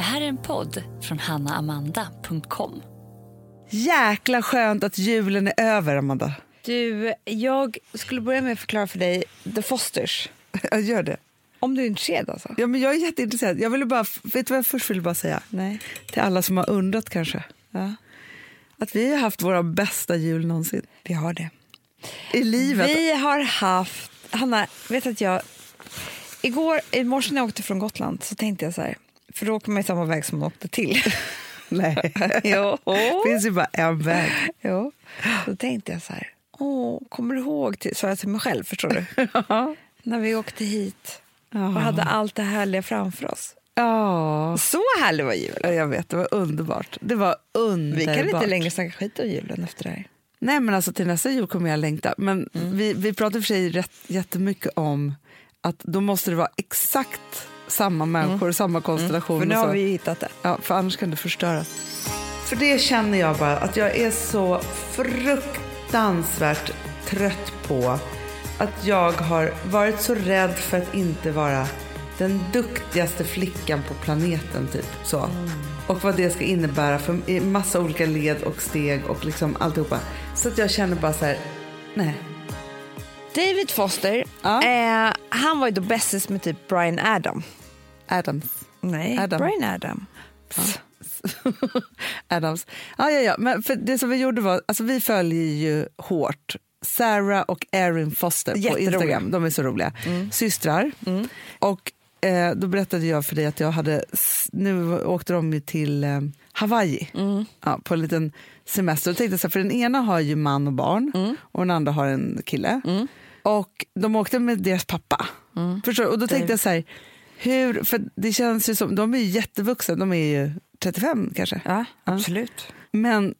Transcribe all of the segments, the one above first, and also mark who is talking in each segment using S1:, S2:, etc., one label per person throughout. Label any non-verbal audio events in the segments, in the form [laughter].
S1: Det här är en podd från hannaamanda.com.
S2: Jäkla skönt att julen är över, Amanda.
S3: Du, jag skulle börja med att förklara för dig The Fosters.
S2: Jag gör det.
S3: Om du är intresserad alltså?
S2: Ja, men jag är jätteintresserad. Jag ville bara, vet du vad jag först ville bara säga?
S3: Nej.
S2: Till alla som har undrat kanske.
S3: Ja,
S2: Att vi har haft våra bästa jul någonsin.
S3: vi har det.
S2: I livet.
S3: Vi har haft... Hanna, vet att jag... Igår, i morse när jag åkte från Gotland så tänkte jag så här, för då åker man ju samma väg som man åkte till. [laughs]
S2: Nej. [laughs]
S3: jo.
S2: Det finns ju bara en väg.
S3: jo. Då tänkte jag så här, åh, kommer du ihåg, till, sa jag till mig själv, förstår du? [laughs] när vi åkte hit och hade allt det härliga framför oss.
S2: Ja.
S3: Så härlig var julen.
S2: Ja, jag vet, det var underbart. Det var underbart.
S3: Vi kan inte längre snacka skit om julen efter det här.
S2: Nej, men alltså till nästa jul kommer jag längta. Men
S3: Mm.
S2: vi, vi pratar för sig rätt, jättemycket om att då måste det vara exakt samma människor och samma konstellation.
S3: Mm. För nu har vi ju hittat det.
S2: Ja, för annars kan det förstöras. För det känner jag bara att jag är så fruktansvärt trött på att jag har varit så rädd för att inte vara den duktigaste flickan på planeten typ så. Och vad det ska innebära för massa olika led och steg och liksom alltihopa. Så att jag känner bara så här, nej.
S3: David Foster,
S2: Ja.
S3: eh, han var ju då bästis med typ Brian Adam.
S2: Adams.
S3: Nej,
S2: Adam.
S3: Brian Adam. [laughs]
S2: Adams. Ja, ja, ja. Men för det som vi gjorde var, alltså vi följer ju hårt Sarah och Erin Foster på. Instagram. De är så roliga. Systrar. Och eh, då berättade jag för dig att jag hade, nu åkte de ju till eh, Hawaii ja, på en liten semester. Och tänkte så här, för den ena har ju man och barn och den andra har en kille. Och de åkte med deras pappa. Förstår du? Och då tänkte jag så här, hur, för det känns ju som, de är ju jättevuxna, de är ju 35 kanske.
S3: Ja, absolut.
S2: Men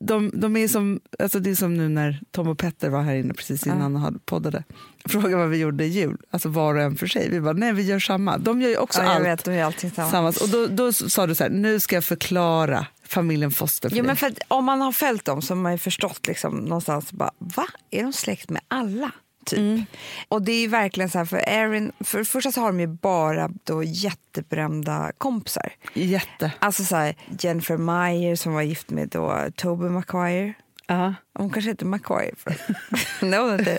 S2: de, de är som, alltså det är som nu när Tom och Petter var här inne precis innan han poddade. Frågade vad vi gjorde i jul, alltså var och en för sig. Vi bara, nej vi gör samma. De gör ju också
S3: Ja,
S2: allt
S3: vet, de är allting samma.
S2: tillsammans. Och då, då sa du så här, nu ska jag förklara familjen Foster för
S3: Jo, men för om man har följt dem så har man ju förstått liksom någonstans, bara, va? Är de släkt med alla? Typ. Och det är ju verkligen så här, för Erin, för det första så har de ju bara då jätteberömda kompisar.
S2: Jätte.
S3: Alltså så här, Jennifer Meyer som var gift med då Tobey Maguire.
S2: Ja.
S3: Hon kanske heter Maguire. För... [laughs] [laughs] Nej, hon heter...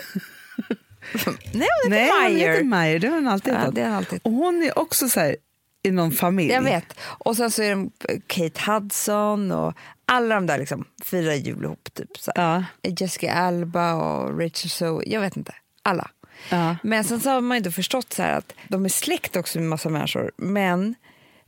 S3: Nej, hon
S2: Nej,
S3: heter
S2: hon
S3: Meyer.
S2: heter Meyer, det har hon alltid
S3: Ja,
S2: hetat.
S3: det har alltid.
S2: Och hon är också så här i någon familj.
S3: Jag vet. Och sen så är de Kate Hudson och alla de där liksom firar jul ihop. Typ, så.
S2: Ja.
S3: Jessica Alba och Rachel Zoe, jag vet inte. Alla.
S2: Ja.
S3: Men sen så har man inte förstått så att de är släkt också med massa människor. Men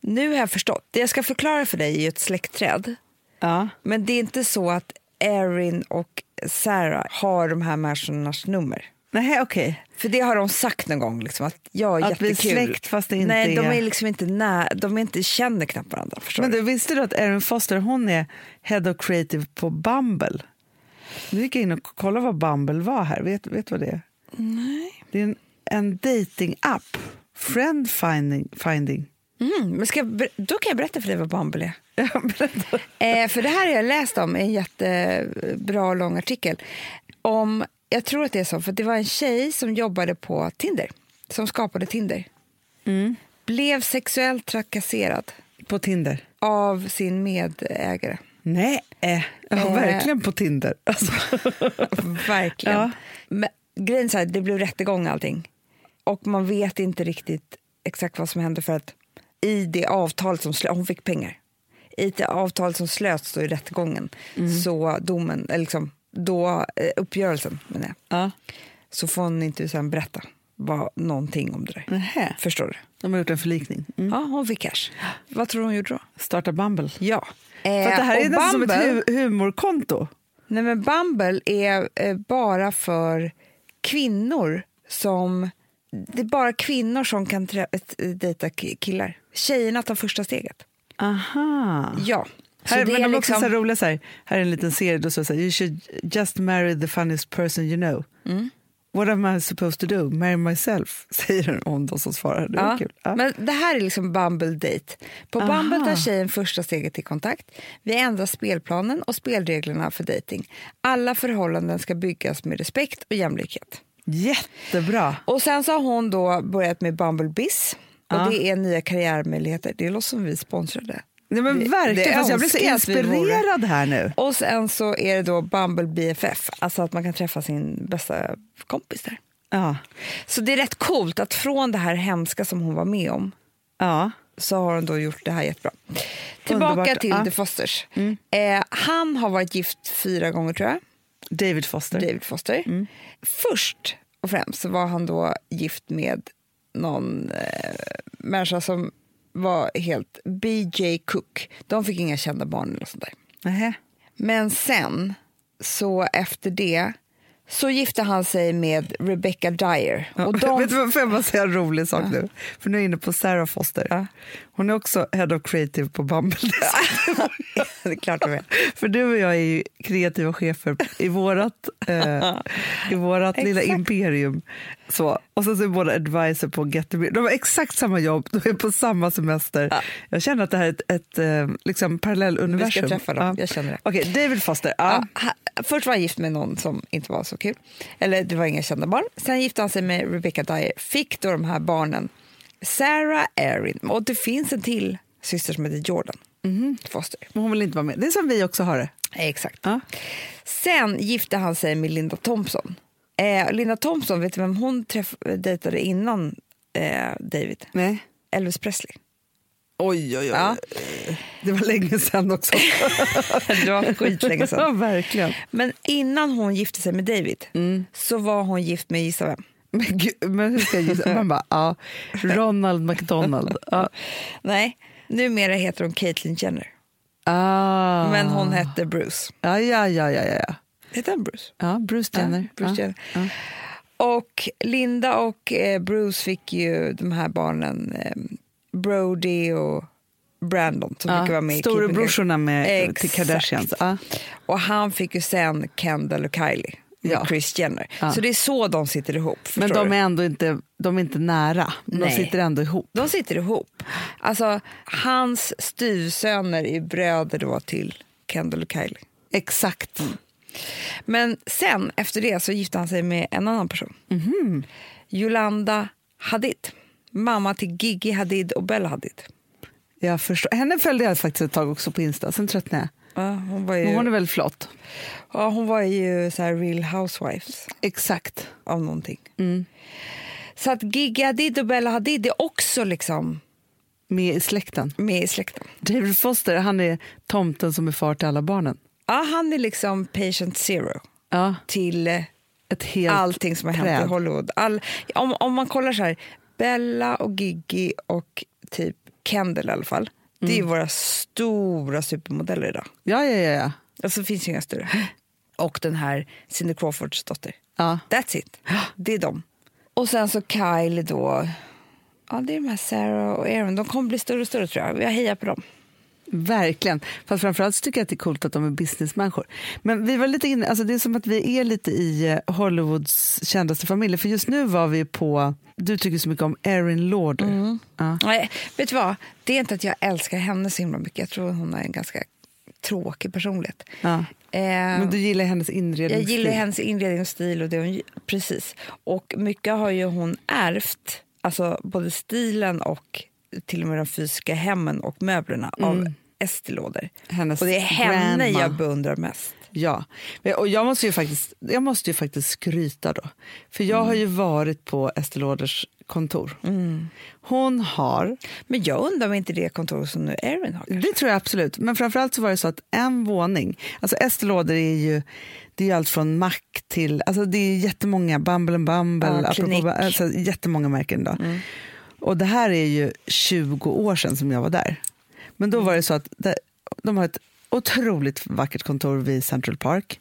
S3: nu har jag förstått. Det jag ska förklara för dig är ju ett släktträd.
S2: Ja.
S3: Men det är inte så att Erin och Sarah har de här människornas nummer.
S2: Nej, okej.
S3: För det har de sagt någon gång, liksom, att jag är
S2: Att vi är
S3: jättekul.
S2: släkt fast det inte
S3: Nej, de
S2: är-
S3: är liksom inte när, de är inte känner knappt varandra.
S2: Men
S3: du?
S2: visste du att Erin Foster hon är Head of Creative på Bumble? Nu gick jag in och kollade vad Bumble var här. Vet du vad det är?
S3: Nej.
S2: Det är en, en dating-app. Friend finding. finding.
S3: Mm, men ska jag, då kan jag berätta för dig vad Bumble är. [laughs] Eh, för det här har jag läst om i en jättebra lång artikel. Om, jag tror att det är så, för det var en tjej som jobbade på Tinder, som skapade Tinder. Blev sexuellt trakasserad
S2: På Tinder.
S3: av sin medägare.
S2: Nej, eh, ja,
S3: Eh.
S2: verkligen på Tinder. [laughs] Alltså.
S3: Verkligen.
S2: Ja.
S3: Men, grejen är så här, det blev rättegång och allting. Och man vet inte riktigt exakt vad som hände för att i det avtal som slöts, hon fick pengar. I det avtal som slöts då i rättegången, så domen, eller liksom, då eh, uppgörelsen menar jag,
S2: Ja.
S3: så får hon inte sen berätta vad, någonting om det där.
S2: Nähä.
S3: Förstår du?
S2: De har gjort en förlikning. Mm.
S3: Ja, hon fick cash. Vad tror du hon gjorde då?
S2: Starta Bumble.
S3: Ja.
S2: För att det här
S3: Eh,
S2: är nästan som ett hu- humorkonto.
S3: Nej, men Bumble är eh, bara för kvinnor som... Det är bara kvinnor som kan eh, dejta ki- killar. Tjejerna tar första steget.
S2: Aha.
S3: Ja. Så
S2: Här, men de är också
S3: liksom-
S2: så här roliga så här. Här är en liten serie då så här, you should just marry the funniest person you know.
S3: Mm.
S2: What am I supposed to do? Marry myself, [laughs] säger hon då som svarar. Det
S3: Ja.
S2: Ja.
S3: Men det här är liksom Bumble Date. På
S2: Aha.
S3: Bumble tar tjejen första steget till kontakt. Vi ändrar spelplanen och spelreglerna för dating. Alla förhållanden ska byggas med respekt och jämlikhet.
S2: Jättebra.
S3: Och sen så har hon då börjat med Bumble Biz
S2: Ja.
S3: Och det är nya karriärmöjligheter. Det låter som vi sponsrade.
S2: Nej, men
S3: Det-
S2: verkligen,
S3: det
S2: jag blir så inspirerad här nu.
S3: Och sen så är det då Bumble BFF, alltså att man kan träffa sin bästa kompis där.
S2: Ja.
S3: Så det är rätt coolt att från det här hemska som hon var med om
S2: Ja.
S3: så har hon då gjort det här jättebra. Tillbaka
S2: Underbart.
S3: till
S2: Ja.
S3: The Fosters. Eh, han har varit gift fyra gånger tror jag,
S2: David Foster.
S3: David Foster. Först och främst så var han då gift med någon eh, människa som var helt BJ Cook. De fick inga kända barn eller sånt där.
S2: Nähä.
S3: Men sen, så efter det, så gifte han sig med Rebecca Dyer. Och [laughs]
S2: Vet
S3: de,
S2: du vad, får jag bara säga en rolig sak nu? För nu är jag inne på Sarah Foster.
S3: Ja.
S2: Hon är också Head of Creative på Bumble. [laughs]
S3: det är klart de är.
S2: För du och jag är ju kreativa chefer i vårat, eh, i vårat lilla imperium. Så. Och sen så är båda advisor på Get the Beer. De har exakt samma jobb, de är på samma semester. Jag känner att det här är ett, ett eh, liksom parallelluniversum.
S3: Vi ska träffa dem,
S2: Ja.
S3: jag känner det.
S2: Okej, David Foster. Ja.
S3: Ja, först var han gift med någon som inte var så kul. Eller det var inga kända barn. Sen gifte han sig med Rebecca Dyer. Fick då de här barnen Sarah Erin. Och det finns en till syster som heter Jordan Foster.
S2: Men hon vill inte vara med. Det är som vi också har det.
S3: Exakt.
S2: Ja.
S3: Sen gifte han sig med Linda Thompson. Eh, Linda Thompson, vet du vem hon träff- dejtade innan eh, David?
S2: Nej.
S3: Elvis Presley.
S2: Oj, oj, oj.
S3: Ja.
S2: Det var länge sedan också. [laughs]
S3: det var skitlänge
S2: ja,
S3: sedan.
S2: verkligen.
S3: Men innan hon gifte sig med David
S2: Mm.
S3: så var hon gift med, gissa vem?
S2: Men, gud, men hur ska jag gissa? Man bara, ja, Ronald McDonald. Ja.
S3: Nej, numera heter hon Caitlyn Jenner.
S2: Ah.
S3: Men hon hette Bruce.
S2: Ja, ja, ja, ja, ja.
S3: Heter han Bruce?
S2: ja Bruce Jenner.
S3: Ja, Bruce
S2: ja.
S3: Jenner.
S2: Ja.
S3: Och Linda och eh, Bruce fick ju de här barnen eh, Brody och Brandon som brukar vara med
S2: Storebrorsorna med till. Kardashians. Ja.
S3: Och han fick ju sen Kendall och Kylie
S2: Ja.
S3: Chris Jenner.
S2: Ja.
S3: Så det är så de sitter ihop.
S2: Men de är ändå inte, de är inte nära. De
S3: Nej.
S2: sitter ändå ihop.
S3: de sitter ihop. Alltså, hans styvsöner är bröder då till Kendall och Kylie.
S2: Exakt.
S3: Men sen, efter det, så gifte han sig med en annan person.
S2: Mhm.
S3: Yolanda Hadid. Mamma till Gigi Hadid och Bella Hadid.
S2: Jag förstår. Henne följde jag faktiskt ett tag också på Insta, sen tröttnade jag.
S3: Ja, hon, var ju,
S2: Men hon är väldigt flott.
S3: ja, hon var ju så real housewives
S2: Exakt.
S3: av någonting.
S2: Mm.
S3: Så att Gigi Hadid och Bella Hadid är också liksom
S2: Med i släkten.
S3: med i släkten.
S2: David Foster, han är tomten som är far till alla barnen.
S3: Ja, han är liksom patient zero
S2: Ja,
S3: till eh,
S2: ett helt
S3: allting som har hänt
S2: träd.
S3: i Hollywood. All, om, om man kollar så här, Bella och Gigi och typ Kendall i alla fall. Det är
S2: Mm.
S3: våra stora supermodeller idag.
S2: Ja, ja, ja. ja.
S3: Alltså det finns ju inga större. [gasps] Och den här Cindy Crawfords dotter.
S2: ja.
S3: That's it. [gasps] Det är dem. Och sen så Kylie då. Ja, det är de här Sarah och Aaron. De kommer bli större och större tror jag. Jag hejar på dem.
S2: Verkligen. Fast framförallt tycker jag att det är coolt att de är businessmänniskor. Men vi var lite inne, alltså det är som att vi är lite i eh, Hollywoods kändaste familjer. För just nu var vi på, du tycker så mycket om Erin Lauder. Ja.
S3: Nej, vet du vad? Det är inte att jag älskar henne så himla mycket. Jag tror hon är en ganska tråkig personlighet.
S2: Ja.
S3: Eh,
S2: Men du gillar hennes
S3: jag
S2: inredningsstil.
S3: gillar hennes inredningsstil och det hon Precis. Och mycket har ju hon ärvt. Alltså både stilen och till och med de fysiska hemmen och möblerna av Estée.
S2: Hennes
S3: Och det är henne
S2: grandma.
S3: jag beundrar mest.
S2: Ja, och jag måste ju faktiskt, jag måste ju faktiskt skryta då. För jag har ju varit på Estée Lauders kontor. Hon har,
S3: Men jag undrar om inte det kontor som nu Erin har. kanske.
S2: det tror jag absolut, men framförallt så var det så att en våning, alltså Estée Lauder är ju det är allt från Mac till, alltså det är jättemånga, Bumble and Bumble,
S3: Ja,
S2: apropå, alltså jättemånga märken då. Och det här är ju 20 år sedan som jag var där. Men då var det så att det, de har ett otroligt vackert kontor vid Central Park.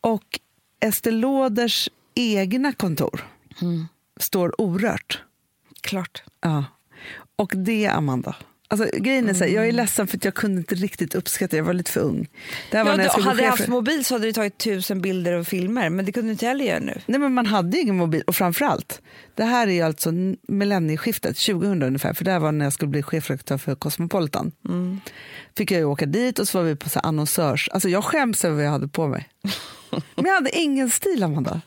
S2: Och Estée Lauders egna kontor står orört.
S3: Klart.
S2: Ja. Och det Amanda. Alltså, grejen är så här, jag är ledsen för att jag kunde inte riktigt uppskatta det, jag var lite för ung. Det här var
S3: Ja,
S2: när jag
S3: du, hade jag
S2: chef
S3: haft mobil så hade du tagit tusen bilder och filmer, men det kunde du inte heller göra nu.
S2: Nej, men man hade ju ingen mobil och framförallt, Det här är alltså millennieskiftet, 2000 ungefär, för det var när jag skulle bli chefredaktör för Cosmopolitan. Fick jag åka dit och så var vi på så annonsörs... Alltså jag skäms över vad jag hade på mig. Men jag hade ingen stil, Amanda.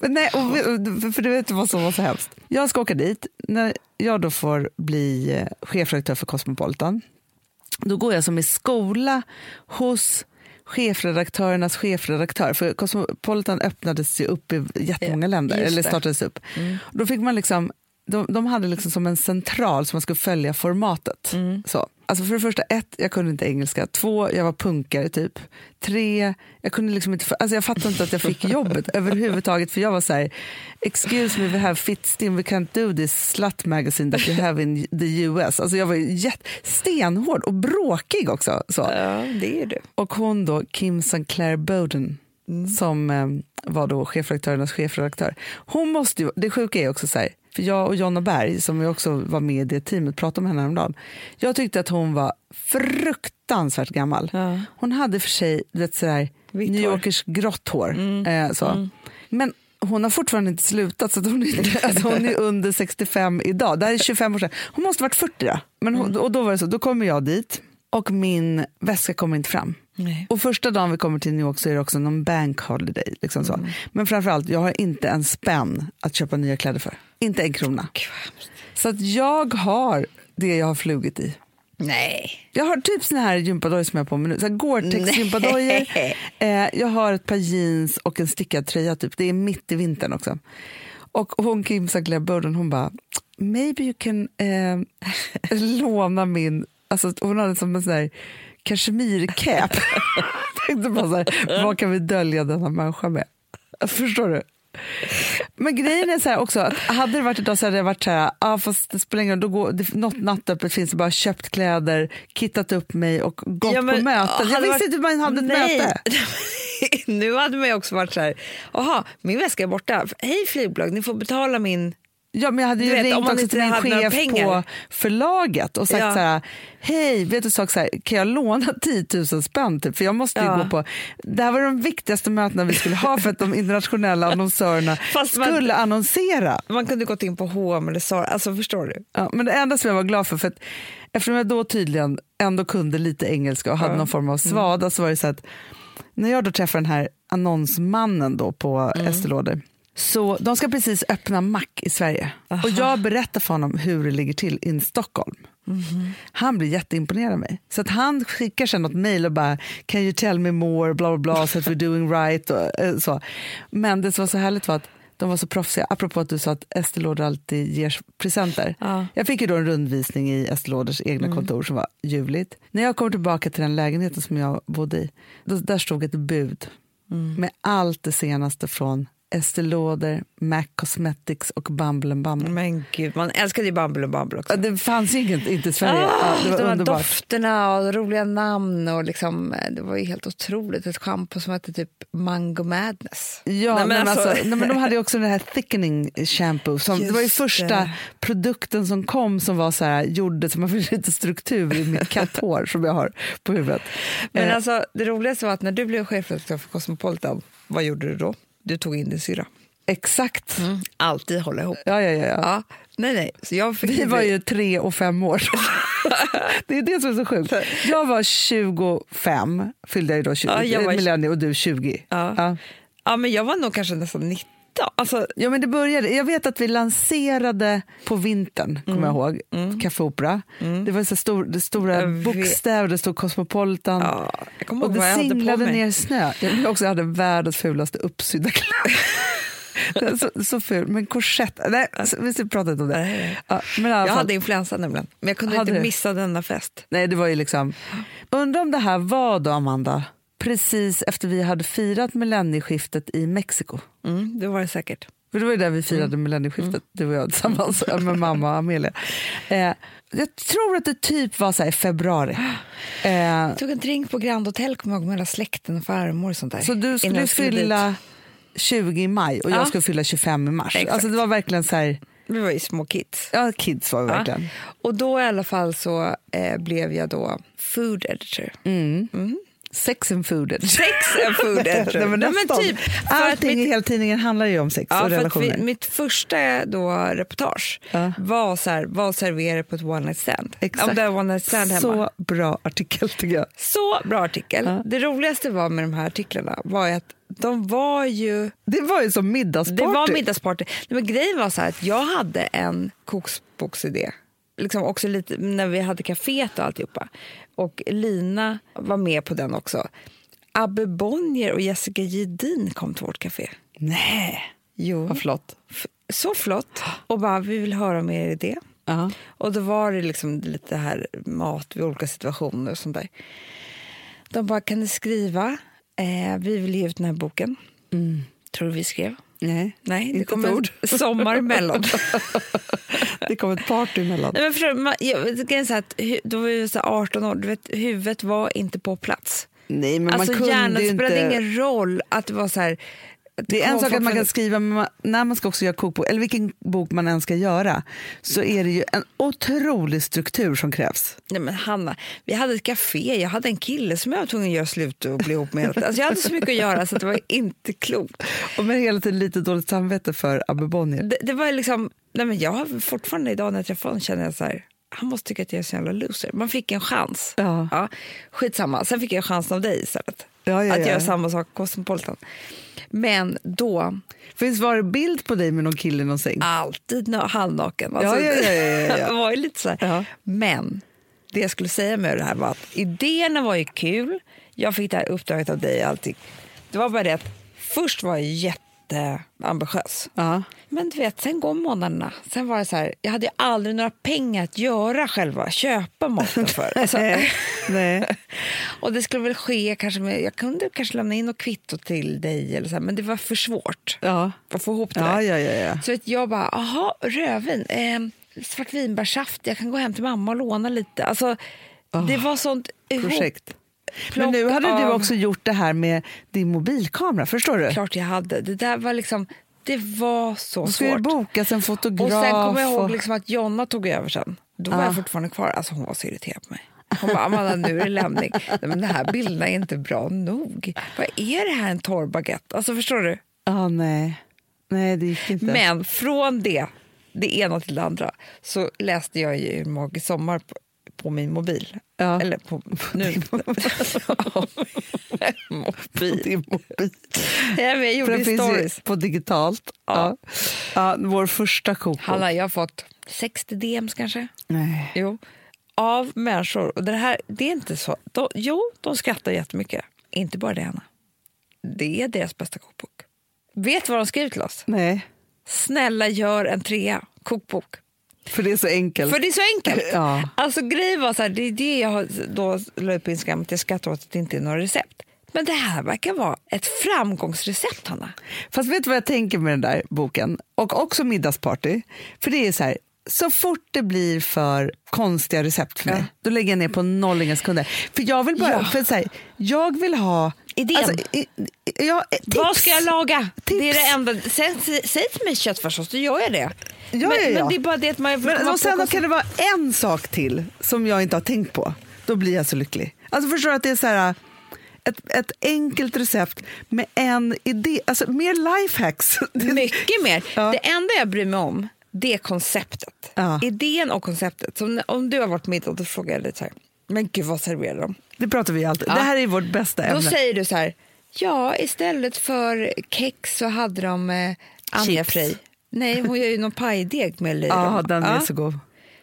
S2: Men nej, och, för du vet vad som var så hemskt. Jag ska åka dit. När jag då får bli eh, chefredaktör för Cosmopolitan, då går jag som i skola hos chefredaktörernas chefredaktör. För Cosmopolitan öppnades ju upp i jättemånga länder, eller startades upp. Då fick man liksom, de, de hade liksom som en central som man skulle följa formatet. Så. Alltså för det första, ett, jag kunde inte engelska. Två, jag var punkare typ. Tre, jag kunde liksom inte, alltså jag fattade inte att jag fick jobbet [laughs] överhuvudtaget. För jag var så här, excuse me, we have Fittstim, we can't do this slut magazine that you have in the US. Alltså jag var ju jätte, stenhård och bråkig också. Så.
S3: Ja, det är du.
S2: Och hon då, Kim Sinclair Bowden, som eh, var då chefredaktörernas chefredaktör. Hon måste ju, det sjuka är också så här, för jag och Jonna Berg, som ju också var med i det teamet, pratade om henne häromdagen. Jag tyckte att hon var fruktansvärt gammal.
S3: Ja.
S2: Hon hade för sig vet, sådär,
S3: Vitt
S2: New. Yorkers grått hår. Eh, så. Men hon har fortfarande inte slutat, så att hon, är [laughs] alltså hon är under 65 idag. Det här är 25 år sedan. Hon måste varit 40 då. Men hon, och då var det så, då kommer jag dit och min väska kommer inte fram.
S3: Nej.
S2: Och första dagen vi kommer till New York så är det också någon bank holiday. Liksom så. Men framförallt, jag har inte en spänn att köpa nya kläder för. Inte en krona. Så att jag har det jag har flugit i.
S3: Nej.
S2: Jag har typ såna här gympadojor som jag har på mig nu. Så här Gore-Tex gympadojor. [laughs] Eh, jag har ett par jeans och en stickad tröja. Typ. Det är mitt i vintern också. Och hon Kim Sinclair Bowden, hon bara, maybe you can eh, [laughs] låna min... Alltså, hon hade som en sån här kashmircap. Jag [laughs] tänkte bara så här, vad kan vi dölja denna människa med? Förstår du? Men grejen är så också, att hade det varit idag så hade det varit så här, ah, fast det spelar ingen roll, då går, det, något nattöppet finns det bara köpt kläder, kittat upp mig och gått
S3: Ja, men,
S2: på möten. Jag visste
S3: varit-
S2: inte hur man hade ett
S3: Nej.
S2: möte. [laughs]
S3: nu hade man ju också varit så här, jaha, min väska är borta. Hej flygbolag, ni får betala min...
S2: Ja, men jag hade ju
S3: vet,
S2: ringt också till min chef på förlaget och sagt
S3: Ja.
S2: så här, hej, vet du sak så här, kan jag låna [laughs] 10 000 spänn? Typ? För jag måste ju
S3: Ja.
S2: gå på, det här var de viktigaste mötena vi skulle ha för att de internationella [laughs] annonsörerna
S3: Fast man-
S2: skulle annonsera.
S3: Man kunde gått in på H&M eller Zara, alltså förstår du?
S2: Ja, men det enda som jag var glad för, för att eftersom jag då tydligen ändå kunde lite engelska och hade någon form av svada så var det så att när jag då träffade den här annonsmannen då på Estée Lauder så de ska precis öppna mack i Sverige och jag berättar för honom hur det ligger till i Stockholm. Han blir jätteimponerad av mig. Så att han skickar sen något mejl och bara “Can you tell me more?” bla bla bla, så att we're doing right. Och, eh, så. Men det som var så härligt var att de var så proffsiga. Apropå att du sa att Estée Lauder alltid ger presenter.
S3: Ja.
S2: Jag fick ju då en rundvisning i Estée Lauders egna kontor som var ljuvligt. När jag kommer tillbaka till den lägenheten som jag bodde i, då, där stod ett bud med allt det senaste från Estée Lauder, MAC Cosmetics och Bumble and Bumble.
S3: Men gud, man älskade ju Bumble Bumble också.
S2: Det fanns inget, inte i Sverige.
S3: Ah,
S2: ja, det var
S3: de här
S2: underbart.
S3: dofterna och roliga namn och liksom, eh, det var ju helt otroligt. Ett schampo som hette typ Mango Madness.
S2: Ja,
S3: Nej,
S2: men
S3: men
S2: alltså,
S3: alltså-
S2: nej, men de hade ju också den här thickening shampoo. Som, det var ju första
S3: det.
S2: produkten som kom som var så här, gjorde så man fick lite struktur i mitt katthår som jag har på huvudet.
S3: Men
S2: Eh,
S3: alltså, det roligaste var att när du blev chefredaktör för Cosmopolitan, vad gjorde du då? Du tog in din syra.
S2: Exakt.
S3: Alltid hålla ihop.
S2: Ja, ja, ja. ja.
S3: Nej, nej. Så jag fick
S2: Vi var ju tre och fem år. [laughs] det är det som är så sjukt. Jag var 25, fyllde jag då 20,
S3: Ja, jag var-
S2: millennium, och du 20.
S3: Ja.
S2: Ja.
S3: Ja, men jag var nog kanske nästan 19. Alltså,
S2: Ja, men det började. Jag vet att vi lanserade på vintern, kommer jag ihåg, Café Opera. Det var så stor, det stora bokstäver, det stod Cosmopolitan.
S3: ja,
S2: och det singlade ner snö. Jag också jag hade världens fulaste uppsydda kläder. [laughs] Så, så ful, men korsett. Nej, vi ska prata inte om det. Ja, men
S3: Jag
S2: fall,
S3: hade influensa nämligen, men jag kunde inte missa denna fest.
S2: nej, det var ju liksom... Undrar om det här var då, Amanda, precis efter vi hade firat millennieskiftet i Mexiko.
S3: Mm, det var det säkert.
S2: För det var ju där vi firade millennieskiftet, du och jag tillsammans med mamma och Amelia. Eh, jag tror att det typ var så här i februari. Eh,
S3: Jag tog en drink på Grand Hotel jag med hela släkten och farmor och sånt där.
S2: så du skulle
S3: dit.
S2: fylla 20 i maj och
S3: Ja.
S2: jag skulle fylla 25 i mars.
S3: Exakt.
S2: Alltså det var verkligen så här,
S3: Vi var ju små kids.
S2: ja kids var vi verkligen.
S3: Ja. Och då i alla fall så eh, blev jag då food editor.
S2: Mm.
S3: Mm.
S2: Sex and fooded.
S3: Sex and [laughs] food
S2: Nej, men
S3: Nej,
S2: nästan.
S3: typ,
S2: Allting
S3: mitt-
S2: i hela tidningen handlar ju om sex
S3: Ja,
S2: och relationer.
S3: vi, mitt första då reportage
S2: Ja.
S3: var så här, vad serverar på ett one night stand?
S2: Exakt.
S3: Om det one night stand hemma.
S2: Så bra artikel tycker jag.
S3: Så bra artikel.
S2: Ja.
S3: Det roligaste var med de här artiklarna var att de var ju...
S2: Det var ju som middagsparty.
S3: Det var middagsparty. Men grejen var så här att jag hade en kokboksidé. Liksom också lite när vi hade kaféet och alltihopa. Och Lina var med på den också. Abbe Bonnier och Jessica Gedin kom till vårt café.
S2: Nej,
S3: Jo.
S2: vad flott.
S3: F- Så flott. Och bara, vi vill höra om er idé.
S2: Ja.
S3: Och då var det liksom lite här mat vid olika situationer och sånt där. De bara, kan ni skriva? Eh, vi vill ge ut den här boken. Tror du vi skrev?
S2: Nej,
S3: Nej, det
S2: inte
S3: kom
S2: ett
S3: en
S2: ord.
S3: sommar emellan. [laughs]
S2: Det kom ett party emellan.
S3: Nej, men förstår, man, jag, så att, då var vi så här 18 år, du vet, huvudet var inte på plats.
S2: Nej, men
S3: alltså
S2: man kunde
S3: hjärnan
S2: ju
S3: spelade
S2: inte...
S3: ingen roll att det var så här...
S2: Det är en sak att man kan skriva, men när man ska också göra kokbok, eller vilken bok man än ska göra, så är det ju en otrolig struktur som krävs.
S3: Nej men Hanna, vi hade ett café, jag hade en kille som jag var tvungen att göra slut och bli ihop med. Alltså jag hade så mycket att göra så att det var inte klokt.
S2: Och med hela tiden lite dåligt samvete för Abbe Bonnier.
S3: Det, det var liksom, nej men jag har fortfarande idag när jag träffar honom känner jag så här, han måste tycka att jag är så jävla loser. Man fick en chans.
S2: Ja.
S3: Ja, skitsamma, sen fick jag chansen av dig istället.
S2: Ja, ja,
S3: att
S2: ja.
S3: göra samma sak Cosmopolitan. Men då,
S2: Finns var det bild på dig med någon kille i någon säng?
S3: alltid na- halvnaken. Alltså,
S2: Ja, ja, ja, ja, [laughs]
S3: var lite så.
S2: Ja.
S3: Men det jag skulle säga med det här var att idéerna var ju kul. Jag fick det här uppdraget av dig allting. Det var bara det att först var jag jätteambitiös.
S2: Ja.
S3: Men du vet, sen går månaderna. Sen var det så här, jag hade ju aldrig några pengar att göra själva, köpa maten [laughs] för. Alltså,
S2: Nej. [laughs]
S3: och det skulle väl ske kanske med, jag kunde kanske lämna in något kvitto till dig eller så här, men det var för svårt
S2: Ja.
S3: att få ihop det där.
S2: ja, ja, ja.
S3: Så vet jag bara, aha, rödvin, eh, svartvinbärssaft, jag kan gå hem till mamma och låna lite. Alltså, det var sånt ihop-
S2: Projekt. Men nu hade du
S3: av-
S2: också gjort det här med din mobilkamera, förstår du?
S3: Klart jag hade. Det där var liksom, det var så
S2: ju
S3: svårt.
S2: bokas en fotograf.
S3: Och sen kommer jag ihåg
S2: och-
S3: liksom att Jonna tog över sen. Då var
S2: Ja.
S3: jag fortfarande kvar. Alltså hon var så irriterad på mig. Hon bara, Amanda nu är det lämning. Nej, men de här bilderna är inte bra nog. Vad är det här en torr baguette? Alltså förstår du?
S2: Ja, nej. Nej, det gick inte.
S3: Men från det, det ena till det andra, så läste jag ju Magisk sommar på, på min mobil.
S2: Ja.
S3: Eller på, nu. mobil.
S2: Din mobil.
S3: Ja, jag gjorde stories.
S2: ju på digitalt. Ja. Ja. vår första kokbok.
S3: Hanna, jag har fått 60 DMs kanske.
S2: Nej.
S3: Jo, av människor. Och det här, det är inte så. De, jo, de skrattar jättemycket. Inte bara det, Anna. Det är deras bästa kokbok. Vet du vad de skriver till oss?
S2: Nej,
S3: Snälla gör en trea kokbok.
S2: För det är så enkelt.
S3: För det är så enkelt. [laughs]
S2: Ja.
S3: Alltså grejen var så här, det är det jag då la upp på Instagram, att jag skrattar åt att det inte är några recept. Men det här verkar vara ett framgångsrecept, Hanna.
S2: Fast vet du vad jag tänker med den där boken? Och också middagsparty. För det är så här, så fort det blir för konstiga recept för mig,
S3: Ja.
S2: då lägger jag ner på noll inga sekunder. För jag vill bara,
S3: Ja.
S2: för så här, jag vill ha...
S3: Idén.
S2: i, i, ja, eh, tips.
S3: Vad ska jag laga? Det är
S2: Tips.
S3: det enda. Säg, säg till mig köttfärssås, då gör jag det.
S2: Ja,
S3: men,
S2: ja, ja.
S3: men det är bara det att man
S2: Men, och sen kan det vara en sak till som jag inte har tänkt på. Då blir jag så lycklig. Alltså förstår du att det är så här, ett, ett enkelt recept med en idé. Alltså mer lifehacks. [laughs]
S3: Mycket mer.
S2: Ja.
S3: Det enda jag bryr mig om det konceptet.
S2: Ja.
S3: Idén och konceptet. Så om du har varit middag då frågar jag dig så här, men gud vad serverar de?
S2: Det pratar vi alltid
S3: Ja.
S2: Det här är vårt bästa
S3: Då
S2: ämne.
S3: säger du så här, ja istället för kex så hade de eh, Anja. Frey. Nej, hon gör ju någon pajdeg med [laughs] löjrom.
S2: Ja, den är
S3: Ja.
S2: så god.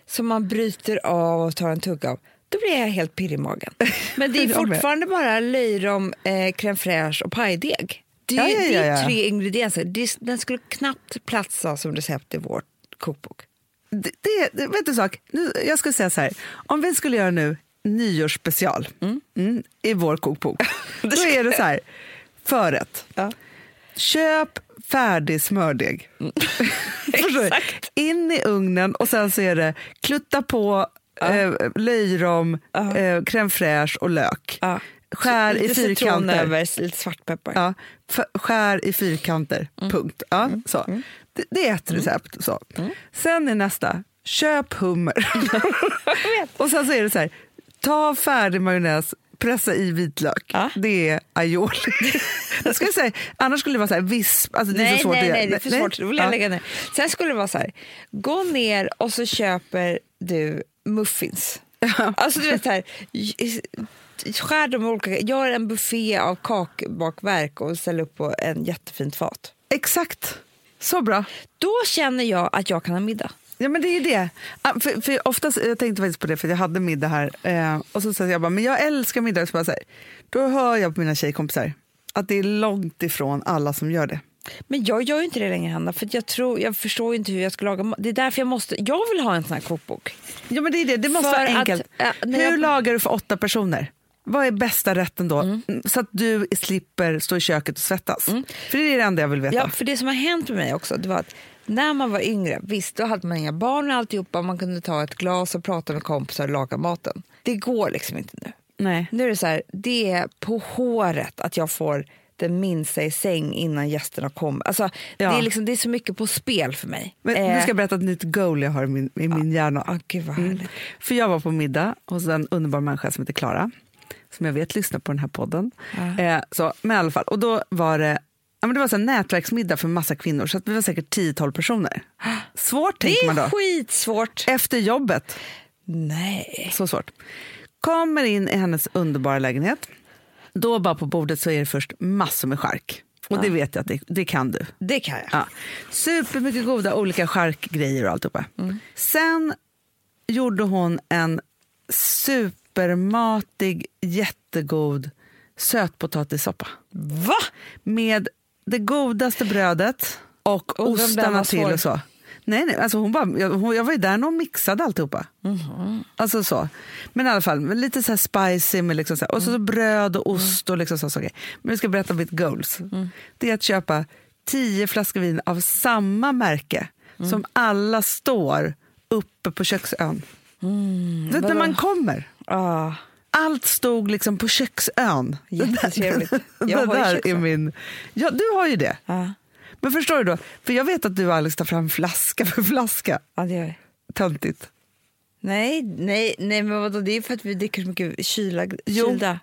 S3: som man bryter av och tar en tugga av, då blir jag helt pirrig i magen. [laughs] Men det är fortfarande bara löjrom, eh, crème fraîche och pajdeg. Det är,
S2: Ja, ja,
S3: det är
S2: ja,
S3: tre ingredienser. Det, den skulle knappt platsa som recept i vår kokbok.
S2: Det, det, vet du sak? Nu, jag ska säga så här. Om vi skulle göra nu nyårsspecial mm, i vår kokbok. [laughs] då är det så här. Förrätt.
S3: Ja.
S2: Köp färdig smördeg. [laughs]
S3: Exakt.
S2: In i ugnen och sen så är det klutta på eh, löjrom,
S3: Ja.
S2: eh, crème fraîche och lök.
S3: Ja.
S2: Skär i
S3: Lite citron
S2: fyrkanter.
S3: över, lite svartpeppar.
S2: Ja, skär i fyrkanter,
S3: Mm.
S2: punkt. Ja, så. Det, det är ett recept. Så.
S3: Mm.
S2: Sen är nästa, köp hummer. [laughs] och sen så är det så här, ta färdig majonnäs, pressa i vitlök,
S3: Ja.
S2: det är aioli. [laughs] jag skulle säga, annars skulle det vara så här visp. Alltså, det är
S3: nej,
S2: så svårt
S3: nej,
S2: att göra.
S3: nej, det är för svårt. Då vill jag
S2: Ja.
S3: lägga ner. Sen skulle det vara så här, gå ner och så köper du muffins. Alltså du vet så här, skär dem i olika, gör en buffé av kakbakverk och ställ upp på en jättefint fat.
S2: Exakt, så bra.
S3: Då känner jag att jag kan ha middag.
S2: Ja men det är ju det. Ah, För, för oftast, jag tänkte faktiskt på det för jag hade middag här eh, och så sa jag bara, men jag älskar middag. Så bara så här, då hör jag på mina tjejkompisar att det är långt ifrån alla som gör det.
S3: Men jag gör ju inte det längre Hanna, för att jag, tror, jag förstår inte hur jag ska laga. Det är därför jag måste, jag vill ha en sån här kokbok.
S2: Ja men det är det, det måste
S3: För
S2: vara
S3: att,
S2: enkelt.
S3: äh, när
S2: Hur
S3: jag-
S2: lagar du för åtta personer? Vad är bästa rätten då?
S3: Mm.
S2: Så att du slipper stå i köket och svettas. För det är det enda jag vill veta.
S3: Ja, för det som har hänt med mig också, det var att när man var yngre, visst då hade man inga barn och alltihopa, man kunde ta ett glas och prata med kompisar och laga maten. Det går liksom inte nu.
S2: Nej.
S3: Nu är det så här, det är på håret att jag får den minsta i säng innan gästerna kommer. Alltså,
S2: Ja.
S3: det, är liksom, det är så mycket på spel för mig.
S2: Men
S3: Eh,
S2: Nu ska jag berätta ett nytt goal jag har i min, i min hjärna.
S3: ah, gud
S2: Mm. För jag var på middag hos en underbar människa som heter Klara, som jag vet lyssnar på den här podden. Eh, så, men i alla fall, och då var det, ja, men det var så här nätverksmiddag för massa kvinnor, så att vi var säkert 10-12 personer. Svårt
S3: Det
S2: tänker man
S3: är
S2: då.
S3: skitsvårt.
S2: Efter jobbet,
S3: Nej.
S2: så svårt. Kommer in i hennes underbara lägenhet. Då bara på bordet så är det först massor med chark. Och det vet jag att det, det kan du.
S3: Det kan jag.
S2: Ja. Supermycket goda olika charkgrejer och alltihopa. Sen gjorde hon en supermatig, jättegod sötpotatissoppa.
S3: Va?
S2: Med det godaste brödet och
S3: om den
S2: ostarna till och så. Nej, nej, alltså hon bara, jag, hon, jag var ju där när hon mixade alltihopa. Alltså så. Men i alla fall, lite så här spicy med liksom så här, och så, så bröd och ost och liksom så saker. Men jag ska berätta mitt goals. Det är att köpa tio flaskor vin av samma märke som alla står uppe på köksön. Vet, när man kommer.
S3: Ah.
S2: Allt stod liksom på köksön. [laughs]
S3: Jättetrevligt. Jag har ju
S2: är
S3: köksön.
S2: min... Ja, du har ju det.
S3: Ja.
S2: Men förstår du då? För jag vet att du och Alex tar fram flaska för flaska.
S3: ja, det gör.
S2: Töntigt.
S3: Nej, nej, nej, men vadå? Det är för att vi dricker så mycket kyla,
S2: Jo.
S3: kylda.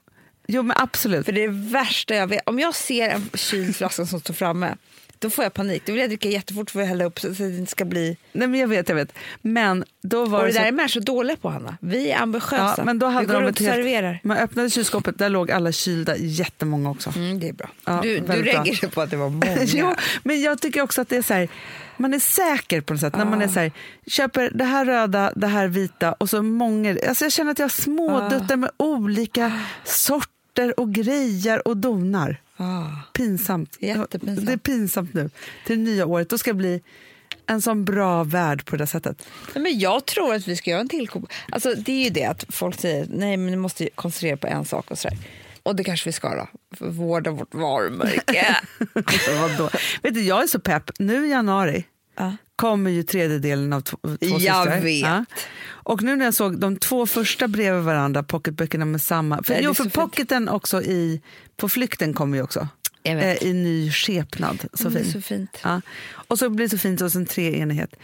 S2: Jo, men absolut.
S3: För det är det värsta jag vet. Om jag ser en kyld flaska som står framme, då får jag panik. Då vill jag dricka jättefort för att hälla upp så att det inte ska bli...
S2: Nej, men jag vet, jag vet. Men då var
S3: Och
S2: det
S3: det där
S2: så...
S3: är människor dåliga på, Hanna. Vi är ambitiösa.
S2: Ja, men då hade
S3: vi går
S2: de
S3: och
S2: helt... Man öppnade kylskåpet, där låg alla kylda, jättemånga också.
S3: Mm, det är bra.
S2: Ja,
S3: du du reagerade på att det var många. [laughs]
S2: jo, men jag tycker också att det är så här, man är säker på något sätt. När man är så här, köper det här röda, det här vita och så många. Alltså jag känner att jag småduttar med olika sorter och grejer och donar.
S3: Ah.
S2: Pinsamt.
S3: Jättepinsamt.
S2: Det är pinsamt nu. Till det nya året. Då ska jag bli en sån bra värld på det sättet.
S3: Nej, men jag tror att vi ska göra en till Alltså Det är ju det att folk säger nej men ni måste koncentrera på en sak och sådär. Och det kanske vi ska då, för vårda vårt varumärke. [laughs]
S2: Vet du, jag är så pepp. Nu i januari
S3: Ja.
S2: kommer ju tredjedelen av två, två
S3: Jag
S2: systrar.
S3: vet.
S2: Och nu när jag såg de två första bredvid varandra, pocketböckerna med samma... För, jo, för
S3: fint.
S2: pocketen också i... På flykten kommer ju också. Eh, I ny skepnad. Så
S3: Det är
S2: fin.
S3: så fint.
S2: Ja. Och så blir det så fint och sen treenighet.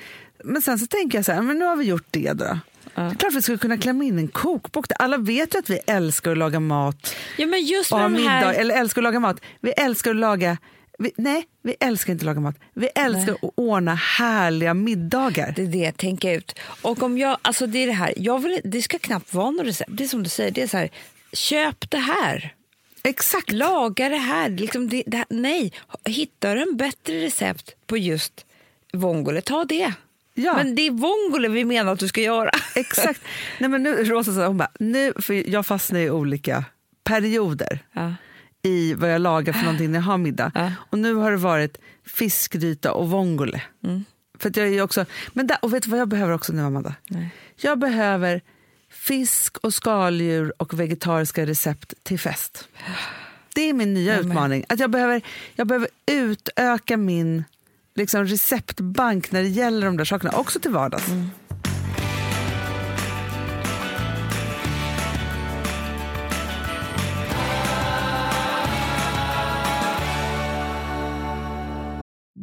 S2: Men sen så tänker jag så här, men nu har vi gjort det då. Det är klart vi skulle kunna klämma in en kokbok. Alla vet ju att vi älskar att laga mat
S3: Ja men just
S2: och ha middag,
S3: här...
S2: eller älskar att laga mat. Vi älskar att laga... Vi, nej, vi älskar inte att laga mat. Vi älskar att ordna härliga middagar.
S3: Det är det, tänka ut. Och om jag, alltså det är det här, jag vill, det ska knappt vara något recept. Det är som du säger, det är så här, köp det här.
S2: Exakt.
S3: Laga det här. Liksom det, det här. Nej, hittar du en bättre recept på just vongole, ta det.
S2: Ja.
S3: Men det är vongole vi menar att du ska göra.
S2: Exakt. [laughs] Nej, men nu, Rosa sa, hon bara, nu, för jag fastnar i olika perioder
S3: Ja.
S2: I vad jag lagar för någonting när jag har middag.
S3: Ja.
S2: Och nu har det varit fiskgryta och vongole.
S3: Mm.
S2: För jag är också, men där, och vet du vad jag behöver också nu, Amanda?
S3: Nej.
S2: Jag behöver fisk och skaldjur och vegetariska recept till fest. Det är min nya
S3: med.
S2: utmaning. Att jag, behöver, jag behöver utöka min liksom, receptbank när det gäller de där sakerna, också till vardags.
S3: Mm.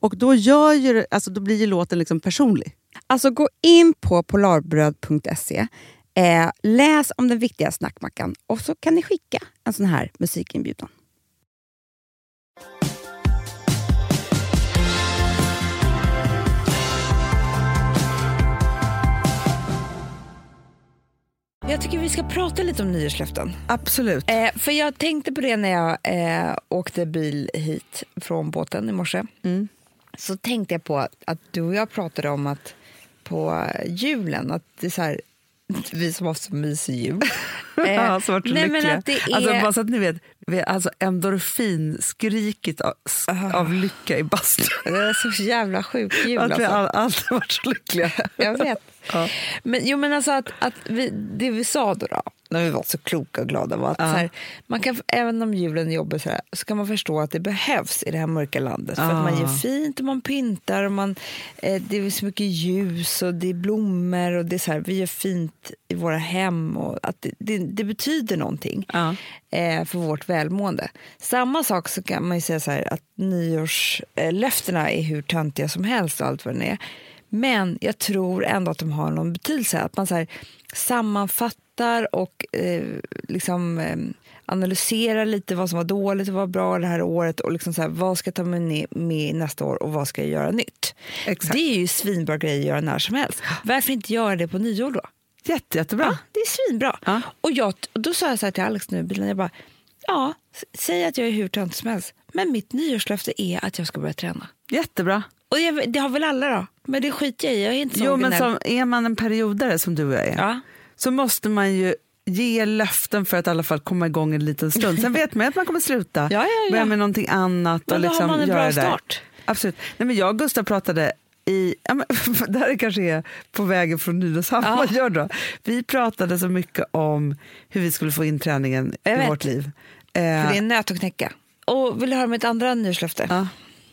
S4: Och då, gör ju, det- alltså, då blir ju låten liksom personlig.
S5: Alltså gå in på polarbröd.se, eh, läs om den viktiga snackmackan och så kan ni skicka en sån här musikinbjudan. Jag tycker vi ska prata lite om nyårslöften.
S4: Absolut.
S5: Eh, för jag tänkte på det när jag eh, åkte bil hit från båten i morse.
S4: Mm.
S5: Så tänkte jag på att, du och jag pratade om att på julen, att det är så här, vi som har så mysig jul, [laughs]
S2: Ja, så
S3: nej, men
S2: lyckliga.
S3: att det är...
S2: Alltså, bara så att ni vet, vi alltså endorfinskriket av, av lycka i bastun.
S3: Det är så jävla sjuk jul.
S2: Att vi
S3: Alltså.
S2: all, alltid varit så lyckliga.
S3: Jag vet.
S2: Ja.
S3: Men, jo, men alltså att, att vi, det vi sa då, då, när vi var så kloka och glada var att
S2: Ja.
S3: här, man kan, även om julen är jobbig så, här, så kan man förstå att det behövs i det här mörka landet. För att man
S2: Ja.
S3: gör fint och man pyntar och man, eh, det är så mycket ljus och det är blommor och det är så här, vi gör fint i våra hem och att det, det, det betyder någonting
S2: Ja.
S3: eh, för vårt välmående. Samma sak så kan man ju säga så här att nyårslöftena är hur töntiga som helst och allt vad det är. Men jag tror ändå att de har någon betydelse. Att man så här sammanfattar och eh, liksom eh, analyserar lite vad som var dåligt och vad bra det här året och liksom så här, vad ska jag ta med, med nästa år och vad ska jag göra nytt.
S2: Exakt.
S3: Det är ju svinbra grejer att göra när som helst. Varför inte göra det på nyår då?
S2: Jätte, jättebra.
S3: Ja, det är svinbra.
S2: Ja.
S3: Och, jag, och då sa jag så här till Alex nu i bilen, jag bara, ja, säg att jag är hur tönt som helst, men mitt nyårslöfte är att jag ska börja träna.
S2: Jättebra.
S3: Och jag, det har väl alla då, men det skiter jag i, jag är inte
S2: Jo, men som, är man en periodare som du och jag är
S3: Ja.
S2: så måste man ju ge löften för att i alla fall komma igång en liten stund. Sen vet man att man kommer sluta, [laughs]
S3: Ja, ja, ja.
S2: börja med någonting annat.
S3: Men
S2: och
S3: då
S2: liksom
S3: har man en bra start.
S2: Absolut. Nej, men jag och Gustav pratade i, ja, men, [laughs] det här kanske är på vägen från Nynäshamn,
S3: Ja.
S2: vad gör då? Vi pratade så mycket om hur vi skulle få in träningen
S3: Jag
S2: i
S3: vet.
S2: vårt liv.
S3: För
S2: Eh,
S3: det är en nöt att knäcka. Och vill du höra mitt andra nyårslöfte?
S2: ja.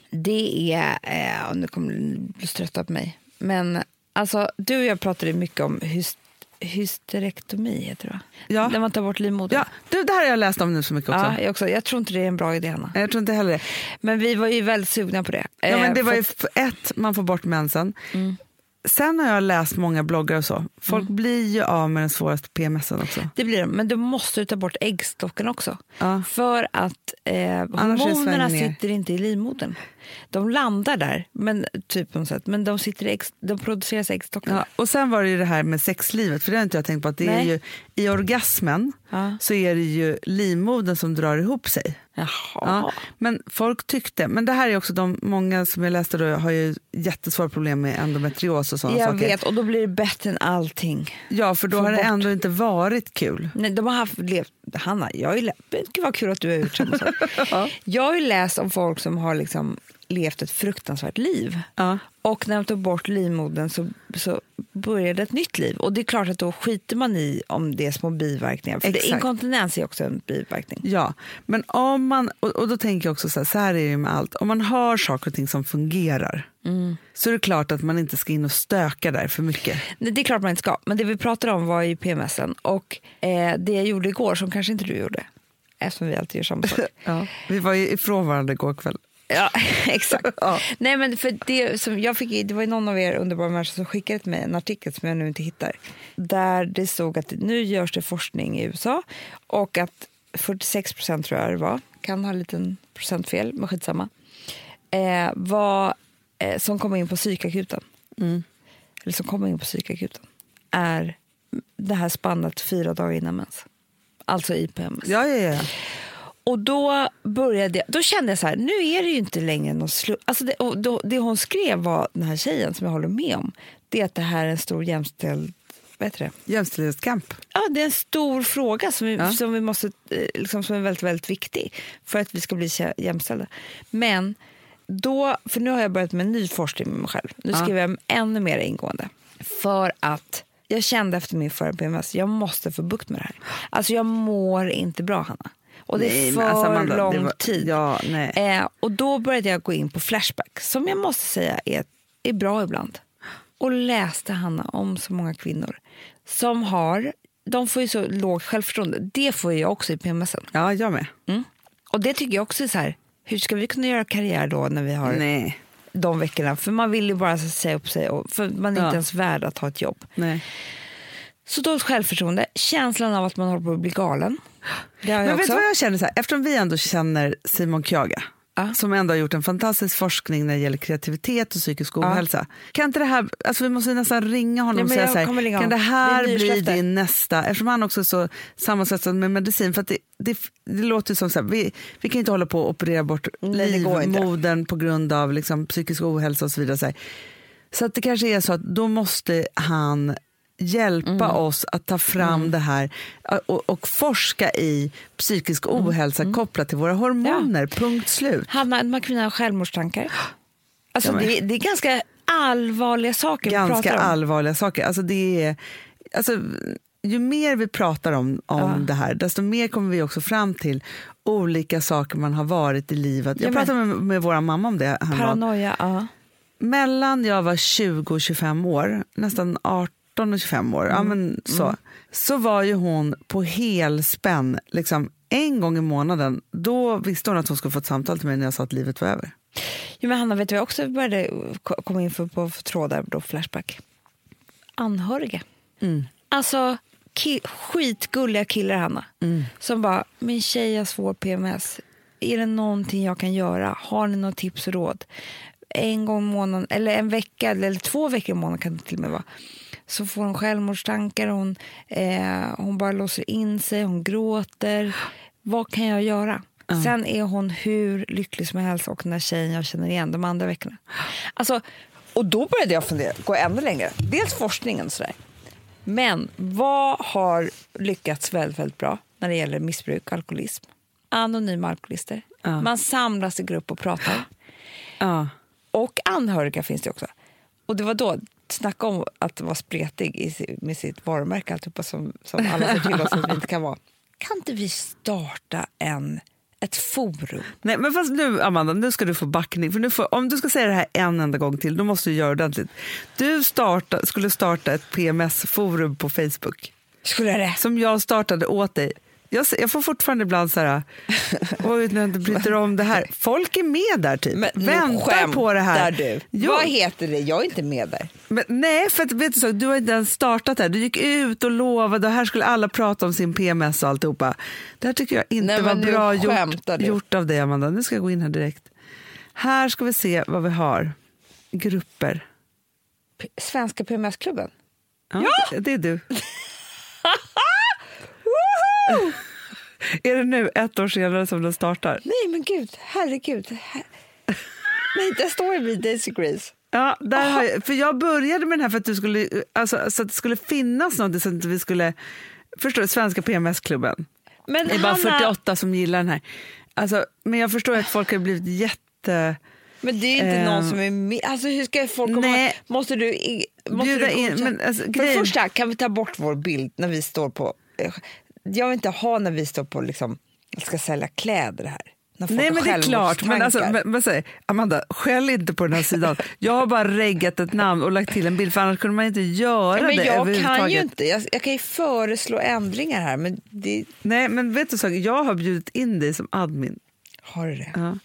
S3: Det är, eh, och nu kommer du bli trötta på mig, men alltså du och jag pratade mycket om hyst, hysterektomi, heter det va?
S2: Ja.
S3: När man tar bort livmodern.
S2: Ja, du, det här har jag läst om nu så mycket också.
S3: Ja, jag, också. jag tror inte det är en bra idé, Hanna.
S2: Jag tror inte heller det.
S3: Men vi var ju väldigt sugna på det.
S2: Ja, men
S3: Eh,
S2: det var
S3: för
S2: ju ett, man får bort mensen.
S3: Mm.
S2: Sen har jag läst många bloggar och så. Folk blir ju av med den svåraste PMSen också.
S3: Det blir det, men du måste ta bort äggstocken också.
S2: Ja.
S3: För att eh, hormonerna sitter inte i livmodern. De landar där, men, typ på något sätt, men de, sitter ägg, de produceras i äggstocken.
S2: Ja, och sen var det ju det här med sexlivet, för det har inte jag tänkt på. att det är ju, I orgasmen
S3: Ja.
S2: så är det ju livmodern som drar ihop sig.
S3: Jaha.
S2: Ja, men folk tyckte, men det här är också de många som jag läste då har ju jättesvåra problem med endometrios och sådana
S3: jag
S2: saker.
S3: vet, och då blir det bättre än allting.
S2: Ja, för då
S3: Få
S2: har det
S3: bort.
S2: ändå inte varit kul.
S3: Nej, de har haft, levt, Hanna, jag har ju lä- Gud vad kul att du har gjort samma sak. [laughs] Jag har ju läst om folk som har liksom levt ett fruktansvärt liv.
S2: Ja.
S3: Och när de tog bort livmodern så, så började ett nytt liv. Och det är klart att då skiter man i om det är små biverkningar. För det, inkontinens är också en biverkning.
S2: Ja, men om man, och, och då tänker jag också så här, så här är det med allt. Om man har saker och ting som fungerar så är det klart att man inte ska in och stöka där för mycket.
S3: Nej, det är klart man inte ska. Men det vi pratade om var ju PMSen. Och eh, det jag gjorde igår som kanske inte du gjorde. Eftersom vi alltid gör samma sak. [laughs]
S2: Ja. Vi var ju ifrån varandra igår kväll.
S3: Ja, [laughs] [laughs] exakt.
S2: Ja.
S3: Nej, men för det, som jag fick, det var någon av er underbara människor som skickade till mig en artikel som jag nu inte hittar. Där det stod att nu görs det forskning i USA och att 46 procent tror jag det var, kan ha en liten procentfel, men skitsamma, eh, var, eh, som kommer in på psykakuten, eller som kommer in på psykakuten, är det här spannet fyra dagar innan mens. Alltså i PMS.
S2: Ja, ja, ja.
S3: Och då började jag, då kände jag så här, nu är det ju inte längre någon slu- alltså det, då, det hon skrev var, den här tjejen som jag håller med om, det är att det här är en stor jämställd, vad heter det?
S2: Jämställdhetskamp.
S3: Ja, det är en stor fråga som vi,
S2: Ja.
S3: som vi måste, eh, liksom, som är väldigt, väldigt viktig för att vi ska bli jämställda. Men då, för nu har jag börjat med en ny forskning med mig själv. Nu
S2: Ja.
S3: skriver jag ännu mer ingående. För att jag kände efter min förra PMS, jag måste få bukt med det här. Alltså jag mår inte bra Hanna. Och det är
S2: Nej,
S3: för
S2: alltså, Amanda,
S3: lång
S2: var-
S3: tid.
S2: Ja, nej.
S3: Eh, och då började jag gå in på Flashback, som jag måste säga är, är bra ibland. Och läste Hanna om så många kvinnor som har, de får ju så lågt självförtroende. Det får jag också i PMSen.
S2: Ja, jag med.
S3: Mm. Och det tycker jag också är så här, hur ska vi kunna göra karriär då när vi har
S2: Nej.
S3: de veckorna? För man vill ju bara säga upp sig, och, för man är
S2: Ja.
S3: inte ens värd att ha ett jobb.
S2: nej.
S3: Så dåligt självförtroende, känslan av att man håller på att bli galen.
S2: Men vet
S3: också.
S2: du vad jag känner? Så här, eftersom vi ändå känner Simon Kjaga
S3: Ja.
S2: som ändå har gjort en fantastisk forskning när det gäller kreativitet och psykisk ohälsa. Kan inte det här, alltså vi måste nästan ringa honom
S3: Nej,
S2: och säga så här,
S3: ringa
S2: kan det här
S3: Det
S2: bli din nästa, eftersom han också är så sammansvetsad med medicin. För det, det, det låter ju som så här, vi, vi kan inte hålla på och operera bort livmodern på grund av liksom, psykisk ohälsa och så vidare. Så, här. så att det kanske är så att då måste han hjälpa
S3: Mm.
S2: oss att ta fram det här och, och forska i psykisk
S3: Mm.
S2: ohälsa kopplat till våra hormoner. Punkt slut.
S3: Hanna, här kvinnorna har självmordstankar. Alltså,
S2: Ja,
S3: det, det är ganska allvarliga saker vi
S2: Ganska
S3: pratar om.
S2: allvarliga saker. Alltså det är, alltså, ju mer vi pratar om, om
S3: Ja.
S2: det här, desto mer kommer vi också fram till olika saker man har varit i livet. Jag
S3: Ja,
S2: pratade med, med vår mamma om det.
S3: Paranoia, ja.
S2: mellan jag var 20 och 25 år, nästan 18 och 25 år, ja, men så, så var ju hon på helspänn. Liksom, en gång i månaden, då visste hon att hon skulle få ett samtal till mig när jag sa att livet var över.
S3: Jo, men Hanna, vet du vad jag också började ko- komma in för på trådar då, Flashback? Anhöriga. Alltså ki- skitgulliga killar, Hanna. Som bara, min tjej har svår PMS. Är det någonting jag kan göra? Har ni något tips och råd? En gång i månaden, eller en vecka, eller två veckor i månaden kan det till och med vara. Så får hon självmordstankar, hon, eh, hon bara låser in sig, hon gråter. Vad kan jag göra? Sen är hon hur lycklig som helst och den där tjejen jag känner igen de andra veckorna. Alltså, och då började jag fundera, gå ännu längre. Dels forskningen sådär. Men vad har lyckats väldigt, väldigt bra när det gäller missbruk och alkoholism? Anonyma alkoholister.
S2: Ja.
S3: Man samlas i grupp och pratar.
S2: Ja.
S3: Och anhöriga finns det också. Och det var då, snacka om att vara spretig i, med sitt varumärke alltihopa som, som alla ser till oss att vi inte kan vara. Kan inte vi starta en, ett forum?
S2: Nej, men fast nu, Amanda, nu ska du få backning. För nu får, om du ska säga det här en enda gång till, då måste du göra det ordentligt. Du starta, skulle starta ett PMS-forum på Facebook
S3: Skulle jag det?
S2: som jag startade åt dig. Jag, jag får fortfarande ibland så här, [laughs] oj, inte bryter om det här. Folk är med där typ,
S3: Men nu
S2: väntar på det här.
S3: skämtar du. Vad heter det? Jag är inte med där.
S2: men, nej, för att, vet du, så, du har inte ens startat här. Du gick ut och lovade och här skulle alla prata om sin PMS och alltihopa. Det här tycker jag inte
S3: Nej,
S2: var
S3: nu
S2: bra gjort, gjort av dig, Amanda. Nu ska jag gå in här direkt. Här ska vi se vad vi har. Grupper.
S3: P- Svenska PMS-klubben.
S2: Ja, det- Det är du. [laughs] är det nu, ett år senare, som den startar?
S3: Nej men gud, herregud. Her... Nej, det står ju vid Daisy Grace.
S2: Ja, där har jag, för jag började med den här för att, du skulle, alltså, så att det skulle finnas något, så att vi skulle... Förstår du? Svenska PMS-klubben.
S3: Men
S2: Det är bara
S3: Hanna,
S2: 48 som gillar den här. Alltså, men jag förstår att folk har blivit jätte...
S3: Men det är inte
S2: Ehm,
S3: någon som är med. Alltså hur ska folk komma?
S2: nej.
S3: Måste du, måste
S2: Bjuda
S3: du
S2: in- men alltså,
S3: För
S2: grejen-
S3: det första, kan vi ta bort vår bild när vi står på... Jag vill inte ha när vi står på liksom, ska sälja kläder här.
S2: Nej men det är klart, men, alltså, men, men säg, Amanda, skäll inte på den här sidan. Jag har bara reggat ett namn och lagt till en bild för annars kunde man inte göra
S3: Ja, men
S2: det
S3: jag kan ju inte. Jag, jag kan ju föreslå ändringar här, men det,
S2: Nej men vet du så, jag har bjudit in dig som admin.
S3: har du det?
S2: Ja.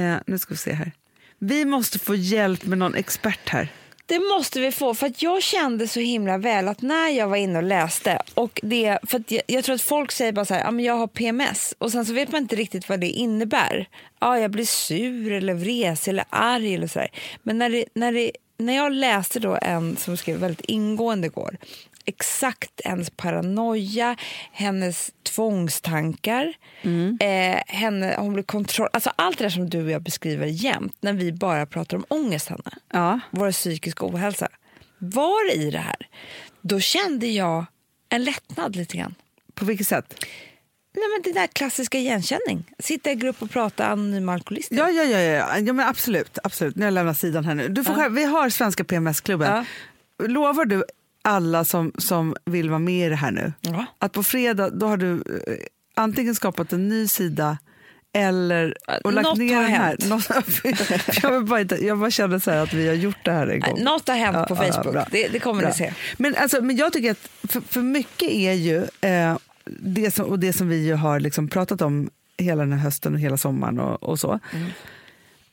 S2: Eh, nu ska vi se här. Vi måste få hjälp med någon expert här.
S3: Det måste vi få, för att jag kände så himla väl att när jag var inne och läste, och det, för att jag, jag tror att folk säger bara så här, jag har PMS, och sen så vet man inte riktigt vad det innebär. Ja, jag blir sur eller vresig eller arg eller så där. Men när, det, när, det, när jag läste då en som skrev väldigt ingående igår, exakt hennes paranoia, hennes tvångstankar, eh, henne, hon blir kontroll... Alltså allt det där som du och jag beskriver jämt när vi bara pratar om ångest, Hanna
S2: Ja.
S3: vår psykiska ohälsa var i det här, då kände jag en lättnad lite grann.
S2: På vilket sätt?
S3: Nej, men det där klassiska igenkänning. Sitta i grupp och prata anonyma alkoholister.
S2: Ja, ja, ja, ja. ja men absolut, absolut. Nu har jag lämnat sidan här nu. Du får själv, vi har Svenska PMS-klubben. Lovar du alla som, som vill vara med i det här nu
S3: Ja.
S2: att på fredag då har du eh, antingen skapat en ny sida eller och lagt
S3: Något
S2: ner
S3: har
S2: den här.
S3: hänt. [laughs]
S2: Något, [laughs] jag, bara inte, jag bara kände så här att vi har gjort det här en gång.
S3: Något har hänt
S2: Ja,
S3: på
S2: ja, ja,
S3: Facebook,
S2: bra.
S3: det, det kommer
S2: Bra.
S3: ni se.
S2: Men, alltså, men jag tycker att för, för mycket är ju eh, det, som, och det som vi har liksom pratat om hela den här hösten och hela sommaren och, och så.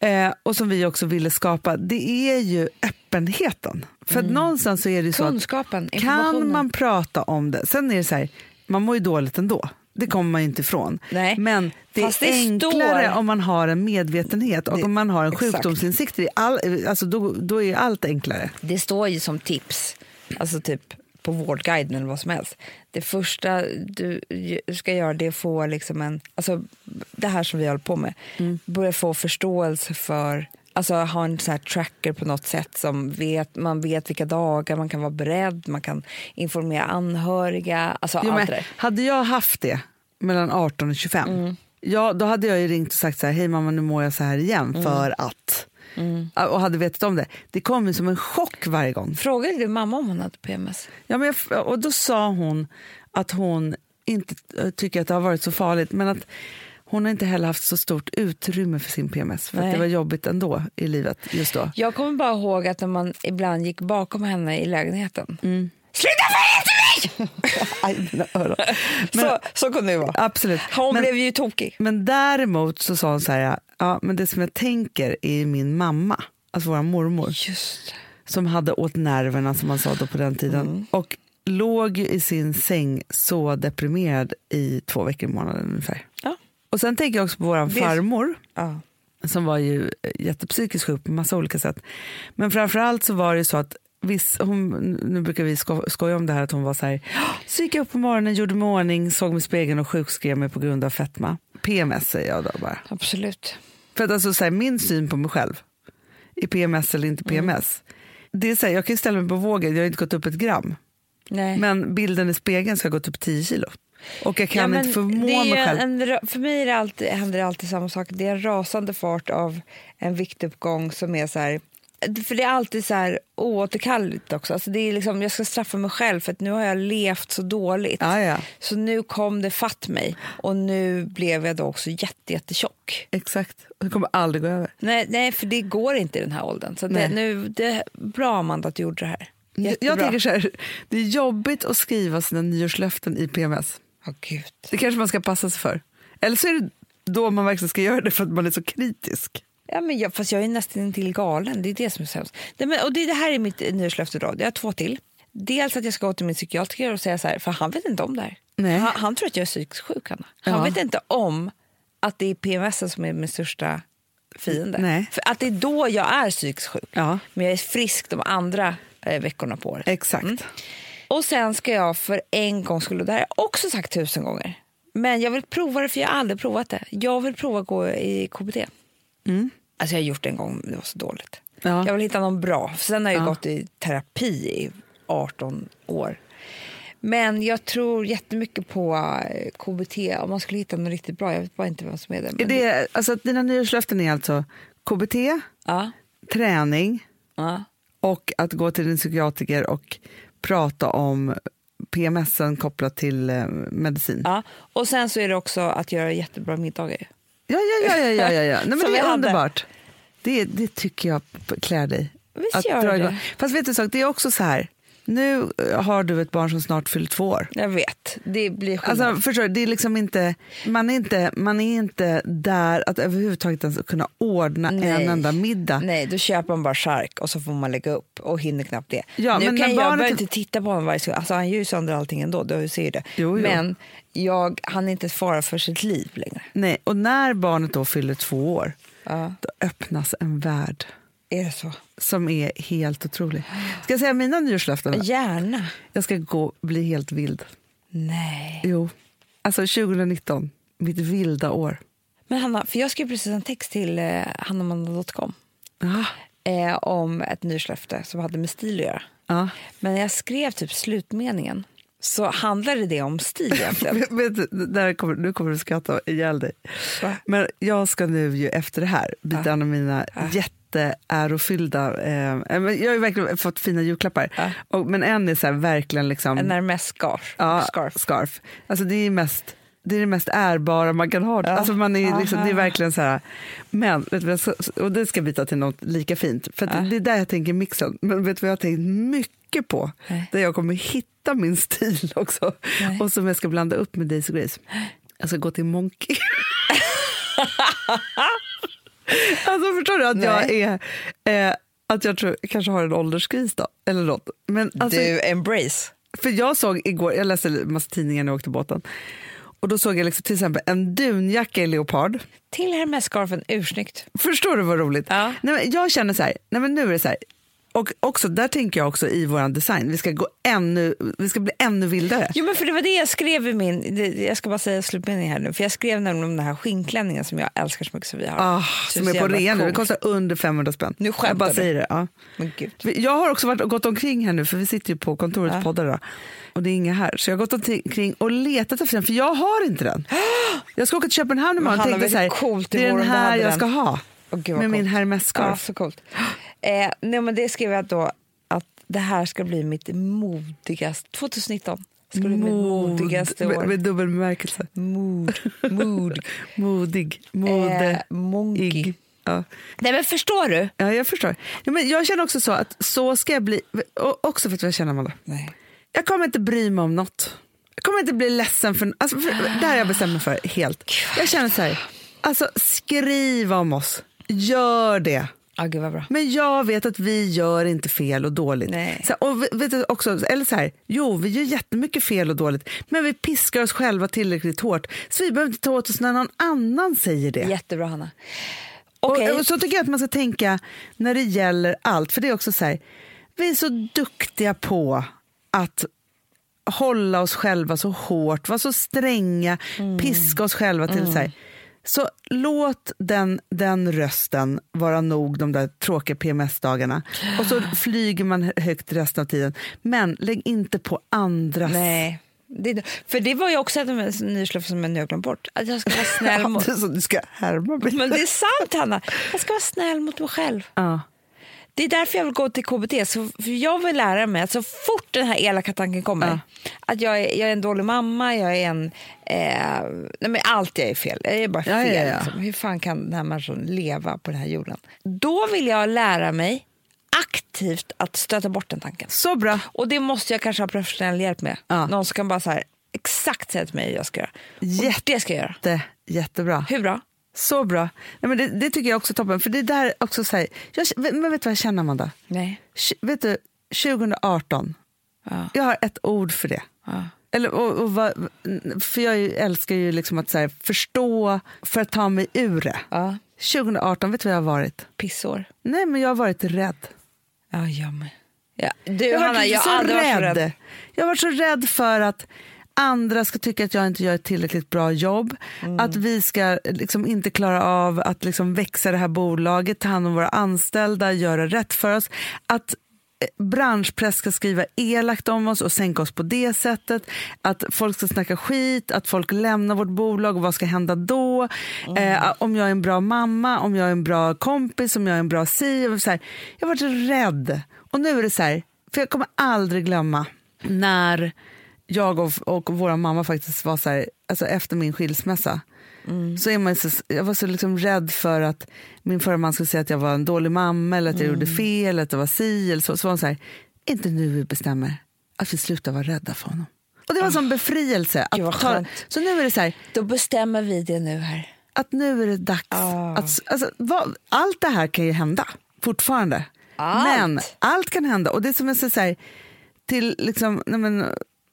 S2: Eh, och som vi också ville skapa, det är ju öppenheten. För att någonstans så är det så att
S3: Kunskapen,
S2: kan
S3: informationen.
S2: man prata om det, sen är det så här, man mår ju dåligt ändå. Det kommer man ju inte ifrån.
S3: Nej,
S2: Men det
S3: fast
S2: är
S3: det
S2: enklare
S3: står-
S2: om man har en medvetenhet och
S3: Det-
S2: om man har en
S3: exakt.
S2: sjukdomsinsikt. i All, alltså då, då är allt enklare.
S3: Det står ju som tips, alltså typ på Vårdguiden eller vad som helst. Det första du ska göra det är att få liksom en, alltså det här som vi håller på med,
S2: Mm.
S3: börja få förståelse för Alltså ha en så här tracker på något sätt som vet, man vet vilka dagar man kan vara beredd, man kan informera anhöriga, alltså
S2: Jo,
S3: allt det
S2: hade jag haft det mellan 18 och 25,
S3: Mm.
S2: ja, då hade jag ju ringt och sagt så här, hej mamma nu mår jag så här igen
S3: Mm.
S2: för att. Och hade vetat om det. Det kom ju som en chock varje gång.
S3: Frågade du mamma om hon hade PMS?
S2: Ja, men jag, och då sa hon att hon inte eh, tycker att det har varit så farligt men att hon har inte heller haft så stort utrymme för sin PMS för det var jobbigt ändå i livet just då.
S3: Jag kommer bara ihåg att när man ibland gick bakom henne i lägenheten.
S2: Mm.
S3: Sluta följa efter mig! [laughs]
S2: Aj, öron.
S3: så, så kunde det vara.
S2: Absolut.
S3: Hon
S2: men,
S3: blev ju tokig.
S2: men däremot så sa hon så här, ja, men det som jag tänker är min mamma, alltså vår mormor,
S3: Just
S2: som hade åt nerverna som man sa då på den tiden.
S3: Mm.
S2: Och låg ju i sin säng så deprimerad i två veckor i månaden ungefär.
S3: Ja.
S2: Och sen tänker jag också på vår farmor
S3: Ja.
S2: som var ju eh, jättepsykiskt sjuk på massa olika sätt. Men framförallt så var det så att viss, hon, nu brukar vi sko, skoja om det här att hon var så här, så gick jag upp på morgonen, gjorde mig ordning, såg mig i spegeln och sjukskrev mig på grund av fetma. PMS säger jag då bara.
S3: Absolut.
S2: För att alltså så här, min syn på mig själv, i PMS eller inte PMS, det är så här, jag kan ställa mig på vågen, jag har inte gått upp ett gram.
S3: Nej.
S2: Men bilden i spegeln ska ha gått upp 10 kilo. Och jag kan
S3: Ja,
S2: inte förmå
S3: det är
S2: mig själv.
S3: En, för mig är det alltid, händer det alltid samma sak. Det är en rasande fart av en viktuppgång som är så här... För det är alltid så här oåterkalleligt också. Alltså det är liksom, jag ska straffa mig själv för att nu har jag levt så dåligt.
S2: Ja, ja.
S3: Så nu kom det fatt mig och nu blev jag då också jätte, jättetjock.
S2: Exakt. Det kommer aldrig gå över.
S3: Nej, nej, för det går inte i den här åldern. Så det, nu, det bra Amanda att du gjorde det här. Jättebra.
S2: jag tänker så här, det är jobbigt att skriva sina nyårslöften i PMS.
S3: Åh, Gud.
S2: Det kanske man ska passa sig för. Eller så är det då man verkligen ska göra det för att man är så kritisk.
S3: Ja, men jag, fast jag är nästan till galen. Det är det som är sämst. Nej, men, och det, det här är mitt nyårslöfte. Jag har två till. Dels att jag ska gå till min psykiatriker och säga så här, för han vet inte om det här.
S2: Nej.
S3: Han, han tror att jag är psykiskt sjuk. Hanna. Han
S2: Ja.
S3: vet inte om att det är PMS som är min största fiende.
S2: Nej.
S3: För att det är då jag är psykiskt sjuk.
S2: Ja.
S3: Men jag är frisk de andra eh, veckorna på året.
S2: Exakt.
S3: Mm. Och sen ska jag för en gång skulle, det här har jag också sagt tusen gånger, men jag vill prova det för jag har aldrig provat det. Jag vill prova att gå i KBT. Alltså jag har gjort det en gång, det var så dåligt.
S2: Ja.
S3: Jag vill hitta någon bra. Sen har jag
S2: Ja.
S3: gått i terapi i 18 år. Men jag tror jättemycket på eh, KBT om man skulle hitta något riktigt bra. Jag vet bara inte vem som är det.
S2: Är
S3: Men
S2: det, alltså, dina nyårslöften är alltså KBT,
S3: Ja,
S2: träning och att gå till din psykiatriker och prata om PMSen kopplat till eh, medicin.
S3: ja. Och sen så är det också att göra jättebra middagar.
S2: Ja, ja, ja, ja, ja, ja. Nej, [laughs] men det är underbart. Det, det tycker jag klär dig.
S3: Visst gör det.
S2: igång. Fast vet du sak, det är också så här. Nu eh, har du ett barn som snart fyller två år.
S3: Jag vet, det blir skillnad.
S2: Alltså, förstår det är liksom inte, man, är inte, man är inte där att överhuvudtaget ens kunna ordna
S3: Nej.
S2: en enda middag.
S3: Nej, då köper man bara chark och så får man lägga upp och hinner knappt det.
S2: Ja,
S3: nu
S2: men
S3: kan jag
S2: barnet-
S3: inte titta på honom varje sekund. Alltså, han gör ju sönder allting ändå, du ser ju det.
S2: Jo, jo.
S3: Men jag, han är inte fara för sitt liv längre.
S2: Nej, och när barnet då fyller två år,
S3: Ja,
S2: då öppnas en värld
S3: är det så?
S2: som är helt otrolig. Ska jag säga mina nyårslöften?
S3: Gärna.
S2: Jag ska gå bli helt vild.
S3: Nej.
S2: Jo. Alltså 2019, mitt vilda år.
S3: Men Hanna, för jag skrev precis en text till eh, hannamanda.com eh, om ett nyårslöfte som hade med stil att göra.
S2: Ja.
S3: Men när jag skrev typ slutmeningen så handlade det om stil egentligen. [laughs]
S2: Du, där kommer, nu kommer du skratta ihjäl dig.
S3: Va?
S2: Men jag ska nu ju efter det här byta en av mina jätteärofyllda... Eh, men jag har ju verkligen fått fina julklappar.
S3: Ja.
S2: Och, men en är så verkligen liksom...
S3: En närmast scarf.
S2: ja,
S3: scarf.
S2: scarf. Alltså det är mest... Det är det mest ärbara man kan ha. Alltså man är liksom, det är verkligen så här... Men, vet du, och det ska byta till något lika fint. För
S3: Ja.
S2: det är där jag tänker mixen. Men vet du vad jag har tänkt mycket på?
S3: Nej.
S2: Där jag kommer hitta min stil [laughs] också.
S3: Nej.
S2: Och som jag ska blanda upp med Daisy Grace. Jag ska gå till Monkey. [laughs] alltså förstår du att jag
S3: Nej.
S2: är... Eh, att jag tror, kanske har en ålderskris då, eller något. Men alltså,
S3: Du, embrace.
S2: för jag såg igår, jag läste en massa tidningar när jag åkte båten. Och då såg jag liksom till exempel en dunjacka i leopard.
S3: Till Hermes-scarfen, ursnyggt.
S2: Förstår du vad roligt?
S3: Ja.
S2: Nej, men jag känner så här, nej men nu är det så här, Och också, där tänker jag också i vår design, vi ska, gå ännu, vi ska bli ännu vildare.
S3: Jo, men för det var det jag skrev i min... det- Jag ska bara säga slutmeningen här nu. För jag skrev nämligen om den här skinnklänningen som jag älskar så mycket som vi har. Så
S2: som är på rea nu,
S3: coolt.
S2: kostar under 500 spänn.
S3: Nu
S2: jag
S3: skämtar
S2: bara
S3: du.
S2: säger det. Ja.
S3: Men gud.
S2: Jag har också varit gått omkring här nu, för vi sitter ju på kontoret och poddar. Och det är inga här. Så jag har gått omkring och letat efter den, för jag har inte den. [gasps] Jag ska åka till Köpenhamn imorgon och tänkte så här,
S3: det
S2: är den här jag
S3: den.
S2: ska ha.
S3: Åh, gud,
S2: med min
S3: coolt.
S2: hermes
S3: Ja, så coolt. [gasps] Eh, nej, men det skrev jag då att det här ska bli mitt modigaste... 2019 ska bli mitt modigaste
S2: med,
S3: år.
S2: med dubbel bemärkelse.
S3: Mood. [laughs] Mood.
S2: Modig, mode,
S3: Eh, monkey.
S2: Ja.
S3: Nej, men förstår du?
S2: ja, jag förstår. Ja, men jag känner också så att så ska jag bli, och också för att jag känner Amanda.
S3: Nej.
S2: Jag kommer inte bry mig om något. Jag kommer inte bli ledsen för, alltså för det här har jag bestämt mig för helt. Jag känner så här, alltså skriv om oss, gör det.
S3: Ja, gud vad bra.
S2: Men jag vet att vi gör inte fel och dåligt.
S3: Nej.
S2: Så, och vet- du också, eller så här, jo, vi gör jättemycket fel och dåligt, men vi piskar oss själva tillräckligt hårt. Så vi behöver inte ta åt oss när någon annan säger det.
S3: Jättebra, Hanna.
S2: Och-
S3: Okej.
S2: Och, så tycker jag att man ska tänka när det gäller allt. För det är också så här, vi är så duktiga på att hålla oss själva så hårt, vara så stränga,
S3: Mm.
S2: piska oss själva till så här. Så låt den, den rösten vara nog de där tråkiga PMS-dagarna. Och så flyger man högt resten av tiden. Men lägg inte på andras.
S3: Nej. Det, för det var ju också ett nyslöf som jag glömt bort. Att jag ska vara [laughs] snäll mot...
S2: Du ska härma mig.
S3: Men det är sant, Hanna. Jag ska vara snäll mot mig själv.
S2: Ja.
S3: Det är därför jag vill gå till KBT. Så, för jag vill lära mig att så fort den här elaka tanken kommer,
S2: Ja.
S3: att jag är, jag är en dålig mamma, jag är en... Eh, nej men allt jag är fel. Jag är bara fel.
S2: ja, ja.
S3: Liksom. Hur fan kan den här människan leva på den här jorden? Då vill jag lära mig aktivt att stöta bort den tanken.
S2: Så bra.
S3: Och det måste jag kanske ha professionell hjälp med. Någon som kan bara så här, exakt säga till mig hur jag ska göra.
S2: Jätte-
S3: det ska jag göra.
S2: Jätte, jättebra.
S3: Hur bra?
S2: Så bra. Nej, men det, det tycker jag också är toppen. För det där också så här, jag, men vet du vad jag känner Amanda?
S3: Nej.
S2: Vet du, 2018,
S3: Ja.
S2: jag har ett ord för det.
S3: Ja.
S2: Eller, och, och, vad- för jag älskar ju liksom att så här, förstå för att ta mig ur det.
S3: Ja.
S2: 2018, vet du vad jag har varit?
S3: Pissår.
S2: Nej, men jag har varit rädd.
S3: Ja, jag med. Ja. Du,
S2: Jag har
S3: Hanna,
S2: varit
S3: jag
S2: så rädd.
S3: rädd.
S2: Jag har varit så rädd för att andra ska tycka att jag inte gör ett tillräckligt bra jobb.
S3: Mm.
S2: Att vi ska liksom inte klara av att liksom växa det här bolaget, ta hand om våra anställda, göra rätt för oss. Att eh, branschpress ska skriva elakt om oss och sänka oss på det sättet. Att folk ska snacka skit, att folk lämnar vårt bolag och vad ska hända då? Eh, om jag är en bra mamma, om jag är en bra kompis, om jag är en bra si. och Så här. Jag har varit rädd. Och nu är det så här, för jag kommer aldrig glömma när jag och, och vår mamma faktiskt var så här, alltså efter min skilsmässa. Så är man så, jag var så liksom rädd för att min förra man skulle säga att jag var en dålig mamma eller att jag gjorde fel eller att jag var si eller så. Så var hon så här, inte nu vi bestämmer att vi slutar vara rädda för honom. Och det var en sån befrielse. Att ta, så nu är det så här,
S3: Då bestämmer vi det nu här.
S2: att nu är det dags.
S3: Ah.
S2: Att, alltså, vad, allt det här kan ju hända fortfarande.
S3: Allt.
S2: Men allt kan hända. Och det som säger så här, till liksom, nej men,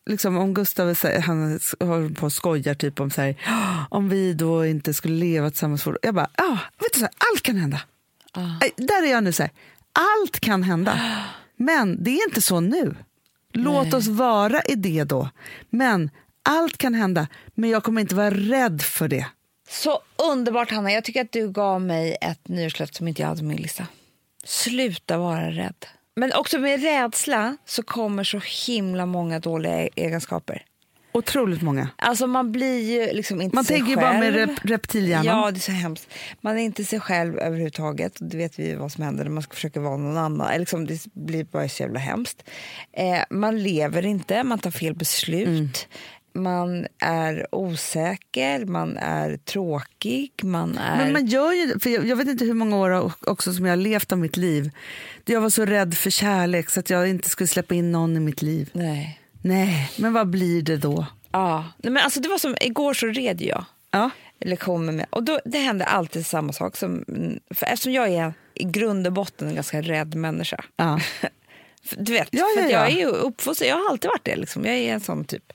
S2: liksom om Gustav här, han håller på och skojar typ om så här, om vi då inte skulle leva tillsammans. För, jag bara, ja, vet du så här, allt kan hända. Aj, Där är jag nu så här, allt kan hända. Men det är inte så nu. Låt oss vara i det då. Men allt kan hända, men jag kommer inte vara rädd för det.
S3: Så underbart, Hanna. Jag tycker att du gav mig ett nyårslöfte som inte jag hade på min lista. Sluta vara rädd. Men också med rädsla så kommer så himla många dåliga egenskaper.
S2: Otroligt många.
S3: Alltså man blir ju liksom inte
S2: Man
S3: sig
S2: tänker ju
S3: själv.
S2: bara med rep reptilhjärnan.
S3: Ja, det är så hemskt. Man är inte sig själv överhuvudtaget. Och Det vet vi ju vad som händer när man ska försöka vara någon annan. Liksom, det blir bara så jävla hemskt. Eh, man lever inte, man tar fel beslut. Man är osäker, man är tråkig, man är...
S2: Men man gör ju, för jag, jag vet inte hur många år också som jag har levt av mitt liv. Jag var så rädd för kärlek så att jag inte skulle släppa in någon i mitt liv.
S3: Nej.
S2: Nej, men vad blir det då?
S3: Ja. Nej, men alltså det var som, igår så red jag
S2: Ja,
S3: lektion med mig. Och då, det hände alltid samma sak. Som, för eftersom jag är i grund och botten en ganska rädd människa.
S2: ja. [laughs]
S3: För- Du vet,
S2: Ja,
S3: för
S2: ja,
S3: att jag
S2: ja.
S3: är ju uppfostrad, jag har alltid varit det. Liksom. Jag är en sån typ.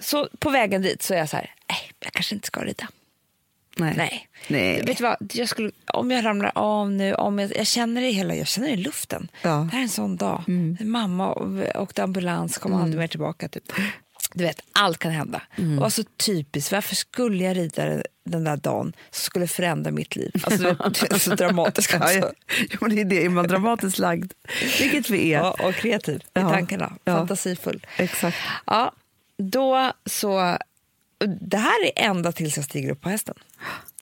S3: Så på vägen dit så är jag så här, nej, jag kanske inte ska rida.
S2: Nej.
S3: Nej.
S2: Nej.
S3: Vet du vad? Jag skulle, om jag ramlar av nu, om jag, jag känner det hela, jag känner det i luften.
S2: Ja. Mm.
S3: Det här är en sån dag. Mamma och- åkte ambulans, kom aldrig mer tillbaka. Typ. Du vet, allt kan hända.
S2: Mm.
S3: Var så typiskt. Varför skulle jag rida den där dagen som skulle förändra mitt liv? Alltså, det är så dramatiskt. [laughs]
S2: Ja,
S3: Alltså.
S2: ja. Jo, det är det, är man dramatiskt lagd, vilket vi är.
S3: Ja, och kreativ i tankarna.
S2: Ja.
S3: Fantasifull.
S2: Exakt.
S3: Ja, då så... Det här är ända tills jag stiger upp på hästen.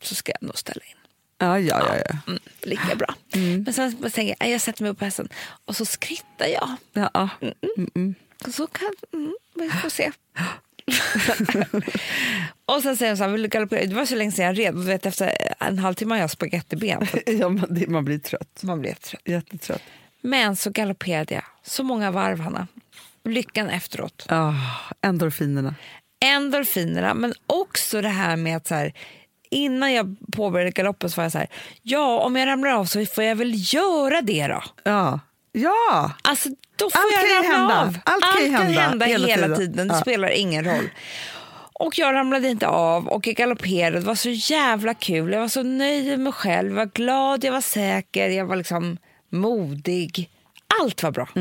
S3: Så ska jag nog ställa in.
S2: Ja, ja, ja. ja.
S3: Mm, lika bra. Men sen så tänker jag, "Nej, jag sätter mig upp på hästen och så skrittar jag.
S2: ja, ja. Mm,
S3: Och så kan, mm, vi får se. [laughs] och sen säger de så här, vill du galoppera? Det var så länge sedan jag red. Vet, efter en halvtimme har jag spagettiben. [laughs]
S2: ja man, det, man blir trött.
S3: Man blir trött.
S2: Jättetrött.
S3: Men så galopperade jag så många varv, Hanna. Lyckan efteråt.
S2: Ah, endorfinerna.
S3: endorfinerna, men också det här med att så här, innan jag påbörjade galoppen så var jag så här, ja om jag ramlar av så får jag väl göra det då.
S2: Ja. Ja!
S3: Alltså då får
S2: Allt
S3: jag ramla
S2: hända.
S3: av.
S2: Allt kan ju hända
S3: hela, tiden,
S2: tiden.
S3: det
S2: Ja.
S3: spelar ingen roll. Och jag ramlade inte av och jag galopperade, det var så jävla kul. Jag var så nöjd med mig själv, jag var glad, jag var säker, jag var liksom modig. Allt var bra.
S2: Ja,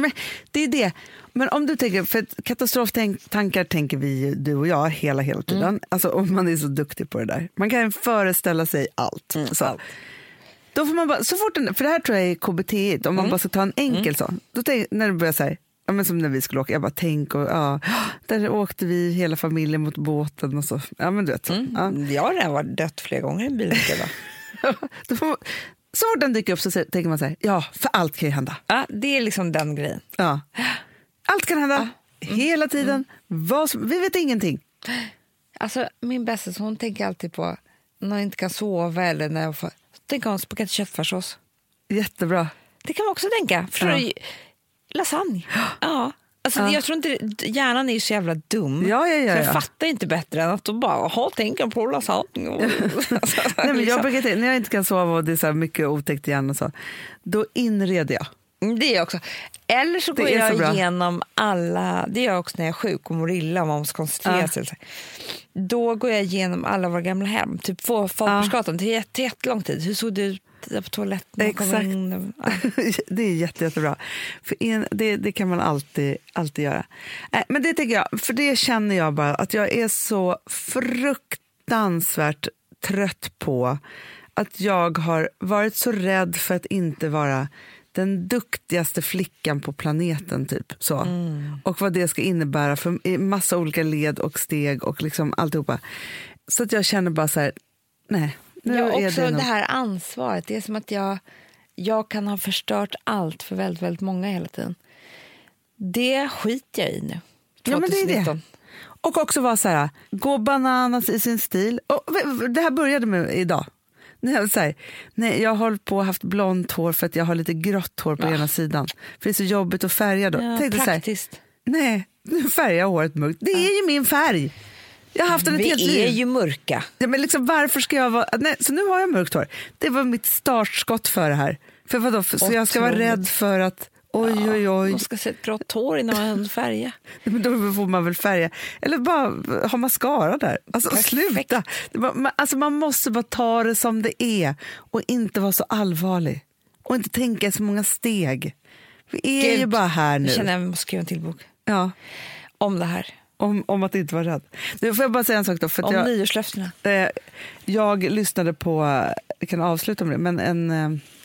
S2: men det är det. Men om du tänker, för katastroftankar tänker vi du och jag hela, hela tiden.
S3: Mm.
S2: Alltså, och man är så duktig på det där. Man kan föreställa sig allt. så.
S3: allt.
S2: Då får man bara, så fort en, för det här tror jag är KBT, om man bara ska ta en enkel sån. Då tänk, när du börjar säga, ja, men som när vi skulle åka, jag bara tänk och ja, där åkte vi hela familjen mot båten och så. Ja men du vet så. Ja.
S3: Jag har redan varit dött flera gånger i en bil. [laughs]
S2: Då får man, så fort den dyker upp så tänker man så här, ja för allt kan ju hända.
S3: ja, det är liksom den grejen.
S2: Ja. Allt kan hända, hela tiden. Vad som, vi vet ingenting.
S3: Alltså, min bästis hon tänker alltid på när hon inte kan sova eller när jag får... Tänker hon spagetti köttfärssås.
S2: Jättebra.
S3: Det kan man också tänka. Förstår
S2: Ja.
S3: du? Lasagne. Ja. Alltså,
S2: Ja.
S3: Jag tror inte, hjärnan är ju så jävla dum.
S2: Ja, ja, ja,
S3: Så jag
S2: ja.
S3: fattar inte bättre än att de bara, jaha, tänker på. Och, alltså, [laughs]
S2: Nej, men jag
S3: liksom.
S2: brukar, när jag inte kan sova och det är så mycket otäckt i hjärnan, så, då inreder jag.
S3: Mm, Det är jag också. Eller så går
S2: så
S3: jag
S2: bra.
S3: igenom alla, det gör jag också när jag är sjuk och mår illa och man måste koncentrera
S2: Ja.
S3: sig. Då går jag igenom alla våra gamla hem, typ Folkparksgatan, det är jätte, jättelång tid. Hur såg det ut på toaletten?
S2: Exakt.
S3: in? Ja. [laughs]
S2: det är jätte, jättebra. För in, det, det kan man alltid, alltid göra. Nej, men det tycker jag, för det känner jag bara att jag är så fruktansvärt trött på att jag har varit så rädd för att inte vara den duktigaste flickan på planeten. typ så. Och vad det ska innebära för massa olika led och steg och liksom alltihopa. Så att jag känner bara så här, nej. Nu
S3: Ja,
S2: är
S3: också
S2: det
S3: det, här ansvaret. Det är som att jag, jag kan ha förstört allt för väldigt, väldigt många hela tiden. Det skiter jag i nu.
S2: Ja, men det är det.
S3: 2019.
S2: Och också vara så här, gå bananas i sin stil. Och det här började med idag. Jag, så här, nej, jag har hållit på och haft blont hår för att jag har lite grått hår på ena sidan. För det är så jobbigt att färga då.
S3: Ja,
S2: Tänkte så här,
S3: praktiskt.
S2: nej, nu färgar jag håret mörkt. Det är ju min färg. Jag har haft den ett
S3: Vi
S2: helt
S3: är
S2: liv.
S3: ju mörka.
S2: Ja, men liksom, varför ska jag vara... Nej, så nu har jag mörkt hår. Det var mitt startskott för det här. För vadå? Så jag ska vara rädd för att... Oj, oj, oj.
S3: Man ska se ett grått hår innan man [laughs] färga.
S2: Men då får man väl färga. Eller bara ha mascara där. Alltså
S3: Perfekt.
S2: sluta. Alltså, man måste bara ta det som det är och inte vara så allvarlig. Och inte tänka så många steg. Vi är
S3: Gud,
S2: ju bara här nu.
S3: Jag känner att jag måste skriva en till bok
S2: Ja,
S3: om det här.
S2: Om, om att inte vara rädd. Nu får jag bara säga en sak då. För
S3: Om
S2: jag,
S3: nyårslöftena.
S2: eh, jag lyssnade på, jag kan avsluta med det, men en,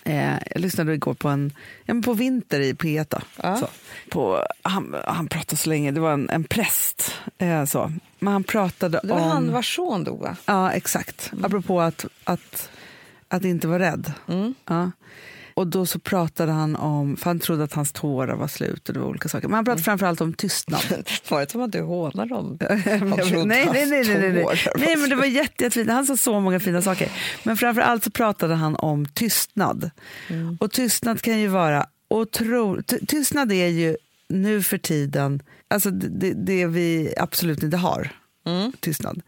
S2: eh, jag lyssnade igår på en, ja, på Vinter i P1. då.
S3: Ja.
S2: Så, på, han, han pratade så länge, det var en, en präst. Eh, så. Men han pratade
S3: Det var
S2: om...
S3: han vars son dog, va?
S2: Ja, exakt. Apropå att, att, att inte vara rädd.
S3: Mm.
S2: Ja. Och då så pratade han om, för han trodde att hans tårar var slut och det var olika saker. Men han
S3: Mm.
S2: pratade framförallt om tystnad. [laughs]
S3: Var det som att du hånade dem? [laughs]
S2: nej, nej, nej, nej, nej, nej. nej, men det var jätte, jättefint. Han sa så många fina saker. Men framför allt så pratade han om tystnad.
S3: Mm.
S2: Och tystnad kan ju vara otro... ty- Tystnad är ju nu för tiden alltså det, det, det vi absolut inte har.
S3: Mm.
S2: Tystnad.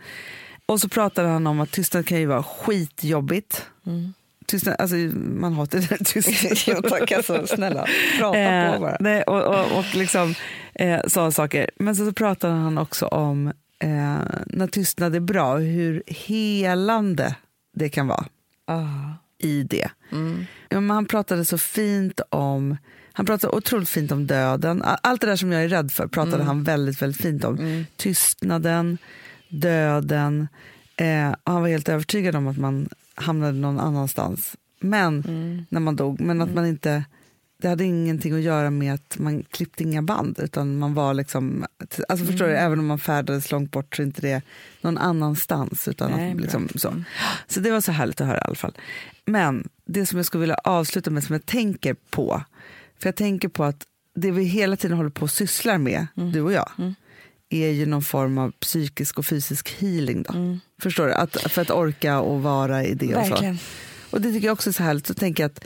S2: Och så pratade han om att tystnad kan ju vara skitjobbigt.
S3: Mm.
S2: Tystnad, alltså man hatar tystnad. [laughs]
S3: Jo, tack, alltså, snälla. Prata
S2: Eh,
S3: på bara.
S2: nej, och, och, och liksom eh, sådana saker. Men så, så pratade han också om eh, när tystnad är bra, hur helande det kan vara
S3: Ah.
S2: i det. Ja, men han pratade så fint om han pratade otroligt fint om döden. Allt det där som jag är rädd för pratade han väldigt, väldigt fint om. Tystnaden, döden. Eh, och han var helt övertygad om att man hamnade någon annanstans. Men när man dog. Men att man inte... Det hade ingenting att göra med att man klippte inga band. Utan man var liksom... Alltså förstår du, även om man färdades långt bort så inte det någon annanstans. Utan
S3: Nej,
S2: att, liksom, så. så det var så härligt att höra i alla fall. Men det som jag skulle vilja avsluta med, som jag tänker på. För jag tänker på att det vi hela tiden håller på och sysslar med, du och jag, är ju någon form av psykisk och fysisk healing. Då. Förstår du? Att, för att orka och vara i det. Och, så. Och det tycker jag också är så härligt. Så tänker att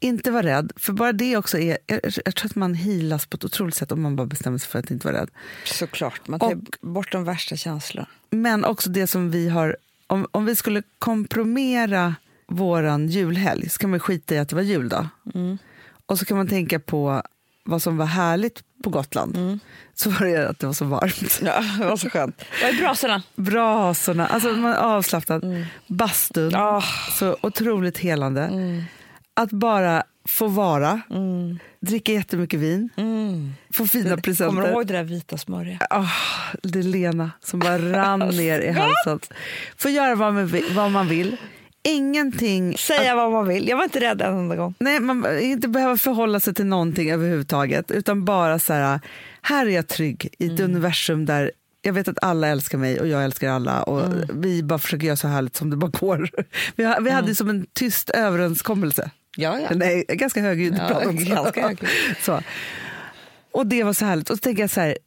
S2: inte vara rädd, för bara det också är, jag, jag tror att man healas på ett otroligt sätt om man bara bestämmer sig för att inte vara rädd.
S3: Såklart, man tar bort de värsta känslorna.
S2: Men också det som vi har, om, om vi skulle kompromera våran julhelg så kan man skita i att det var juldag. Och så kan man tänka på vad som var härligt på Gotland. Så var det att det var så varmt. [laughs]
S3: Ja, det var så skönt. Vad är brasorna?
S2: Brasorna, alltså man är avslappnad. Bastun,
S3: Ah.
S2: så otroligt helande. Att bara få vara, dricka jättemycket vin, få fina presenter.
S3: Kommer du ihåg det där vita smöriga?
S2: Ah, det är Lena som bara rann [laughs] ner i halsen. Få göra vad man vill. Vad man vill. Ingenting...
S3: Säga vad man vill. Jag var inte rädd en enda gång.
S2: Nej, man inte behöva förhålla sig till någonting överhuvudtaget. Utan bara så här, här är jag trygg i ett universum där jag vet att alla älskar mig och jag älskar alla. Och Vi bara försöker göra så härligt som det bara går. Vi, vi hade som en tyst överenskommelse.
S3: Ja, ja.
S2: Nej, ganska högljudd
S3: Ja,
S2: prat
S3: ganska högljudd. [laughs]
S2: så. Och det var så härligt. Och så tänker jag så här,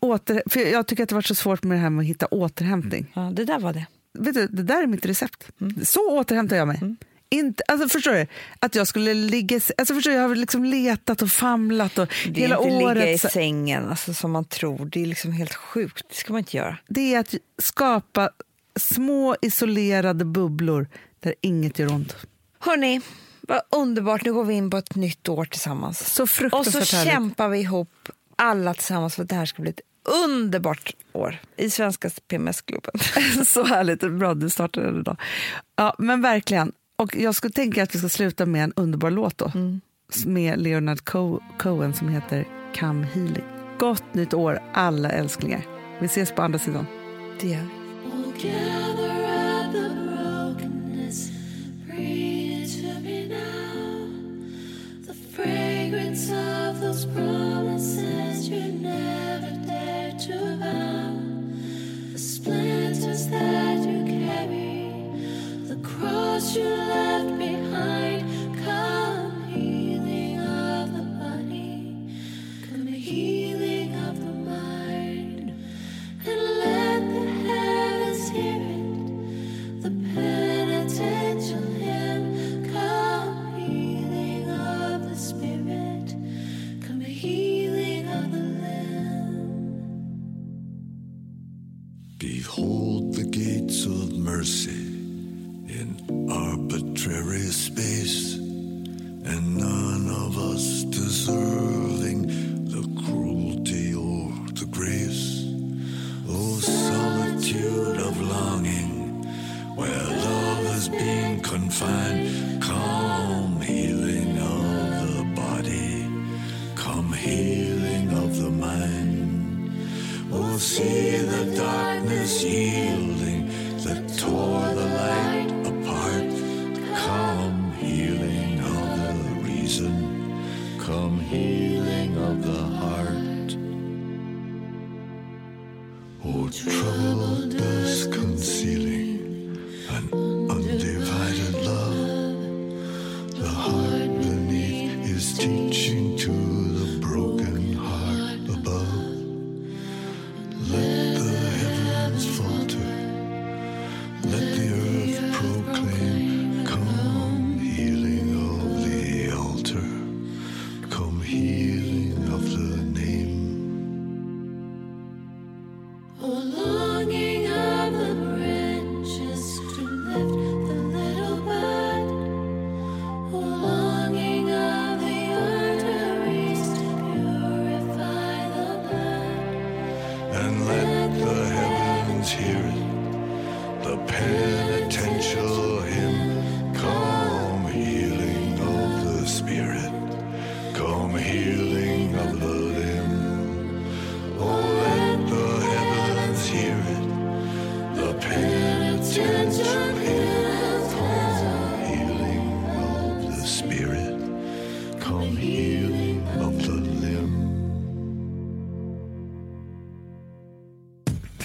S2: åter, för jag tycker att det var så svårt med det här med att hitta återhämtning.
S3: ja, det där var det.
S2: Vet du, det där är mitt recept. Så återhämtar jag mig. Inte, alltså förstår du? Att jag skulle ligga... Alltså förstår du, jag har liksom letat och famlat och
S3: Det är
S2: hela
S3: inte
S2: året.
S3: ligga i
S2: så-
S3: sängen alltså, som man tror. Det är liksom helt sjukt. Det ska man inte göra.
S2: det är att skapa små isolerade bubblor där inget gör ont.
S3: Hörni, vad underbart. Nu går vi in på ett nytt år tillsammans.
S2: Så
S3: Och så
S2: fruktansvärt härligt.
S3: kämpar vi ihop alla tillsammans för att det här ska bli ett underbart år i Svenska PMS-klubben. [laughs]
S2: så härligt. Bra, du startade det idag. Ja, men verkligen. Och jag skulle tänka att vi ska sluta med en underbar låt då. Med Leonard Co- Cohen som heter Come Healing. Gott nytt år alla älsklingar. Vi ses på andra sidan.
S3: Det gör vi.
S6: Fragrance of those promises that you carry, the cross you left behind.
S7: None of us deserving the cruelty or the grace. Oh, solitude of longing, where love has been confined, come healing of the body, come healing of the mind. Oh, see the darkness yielding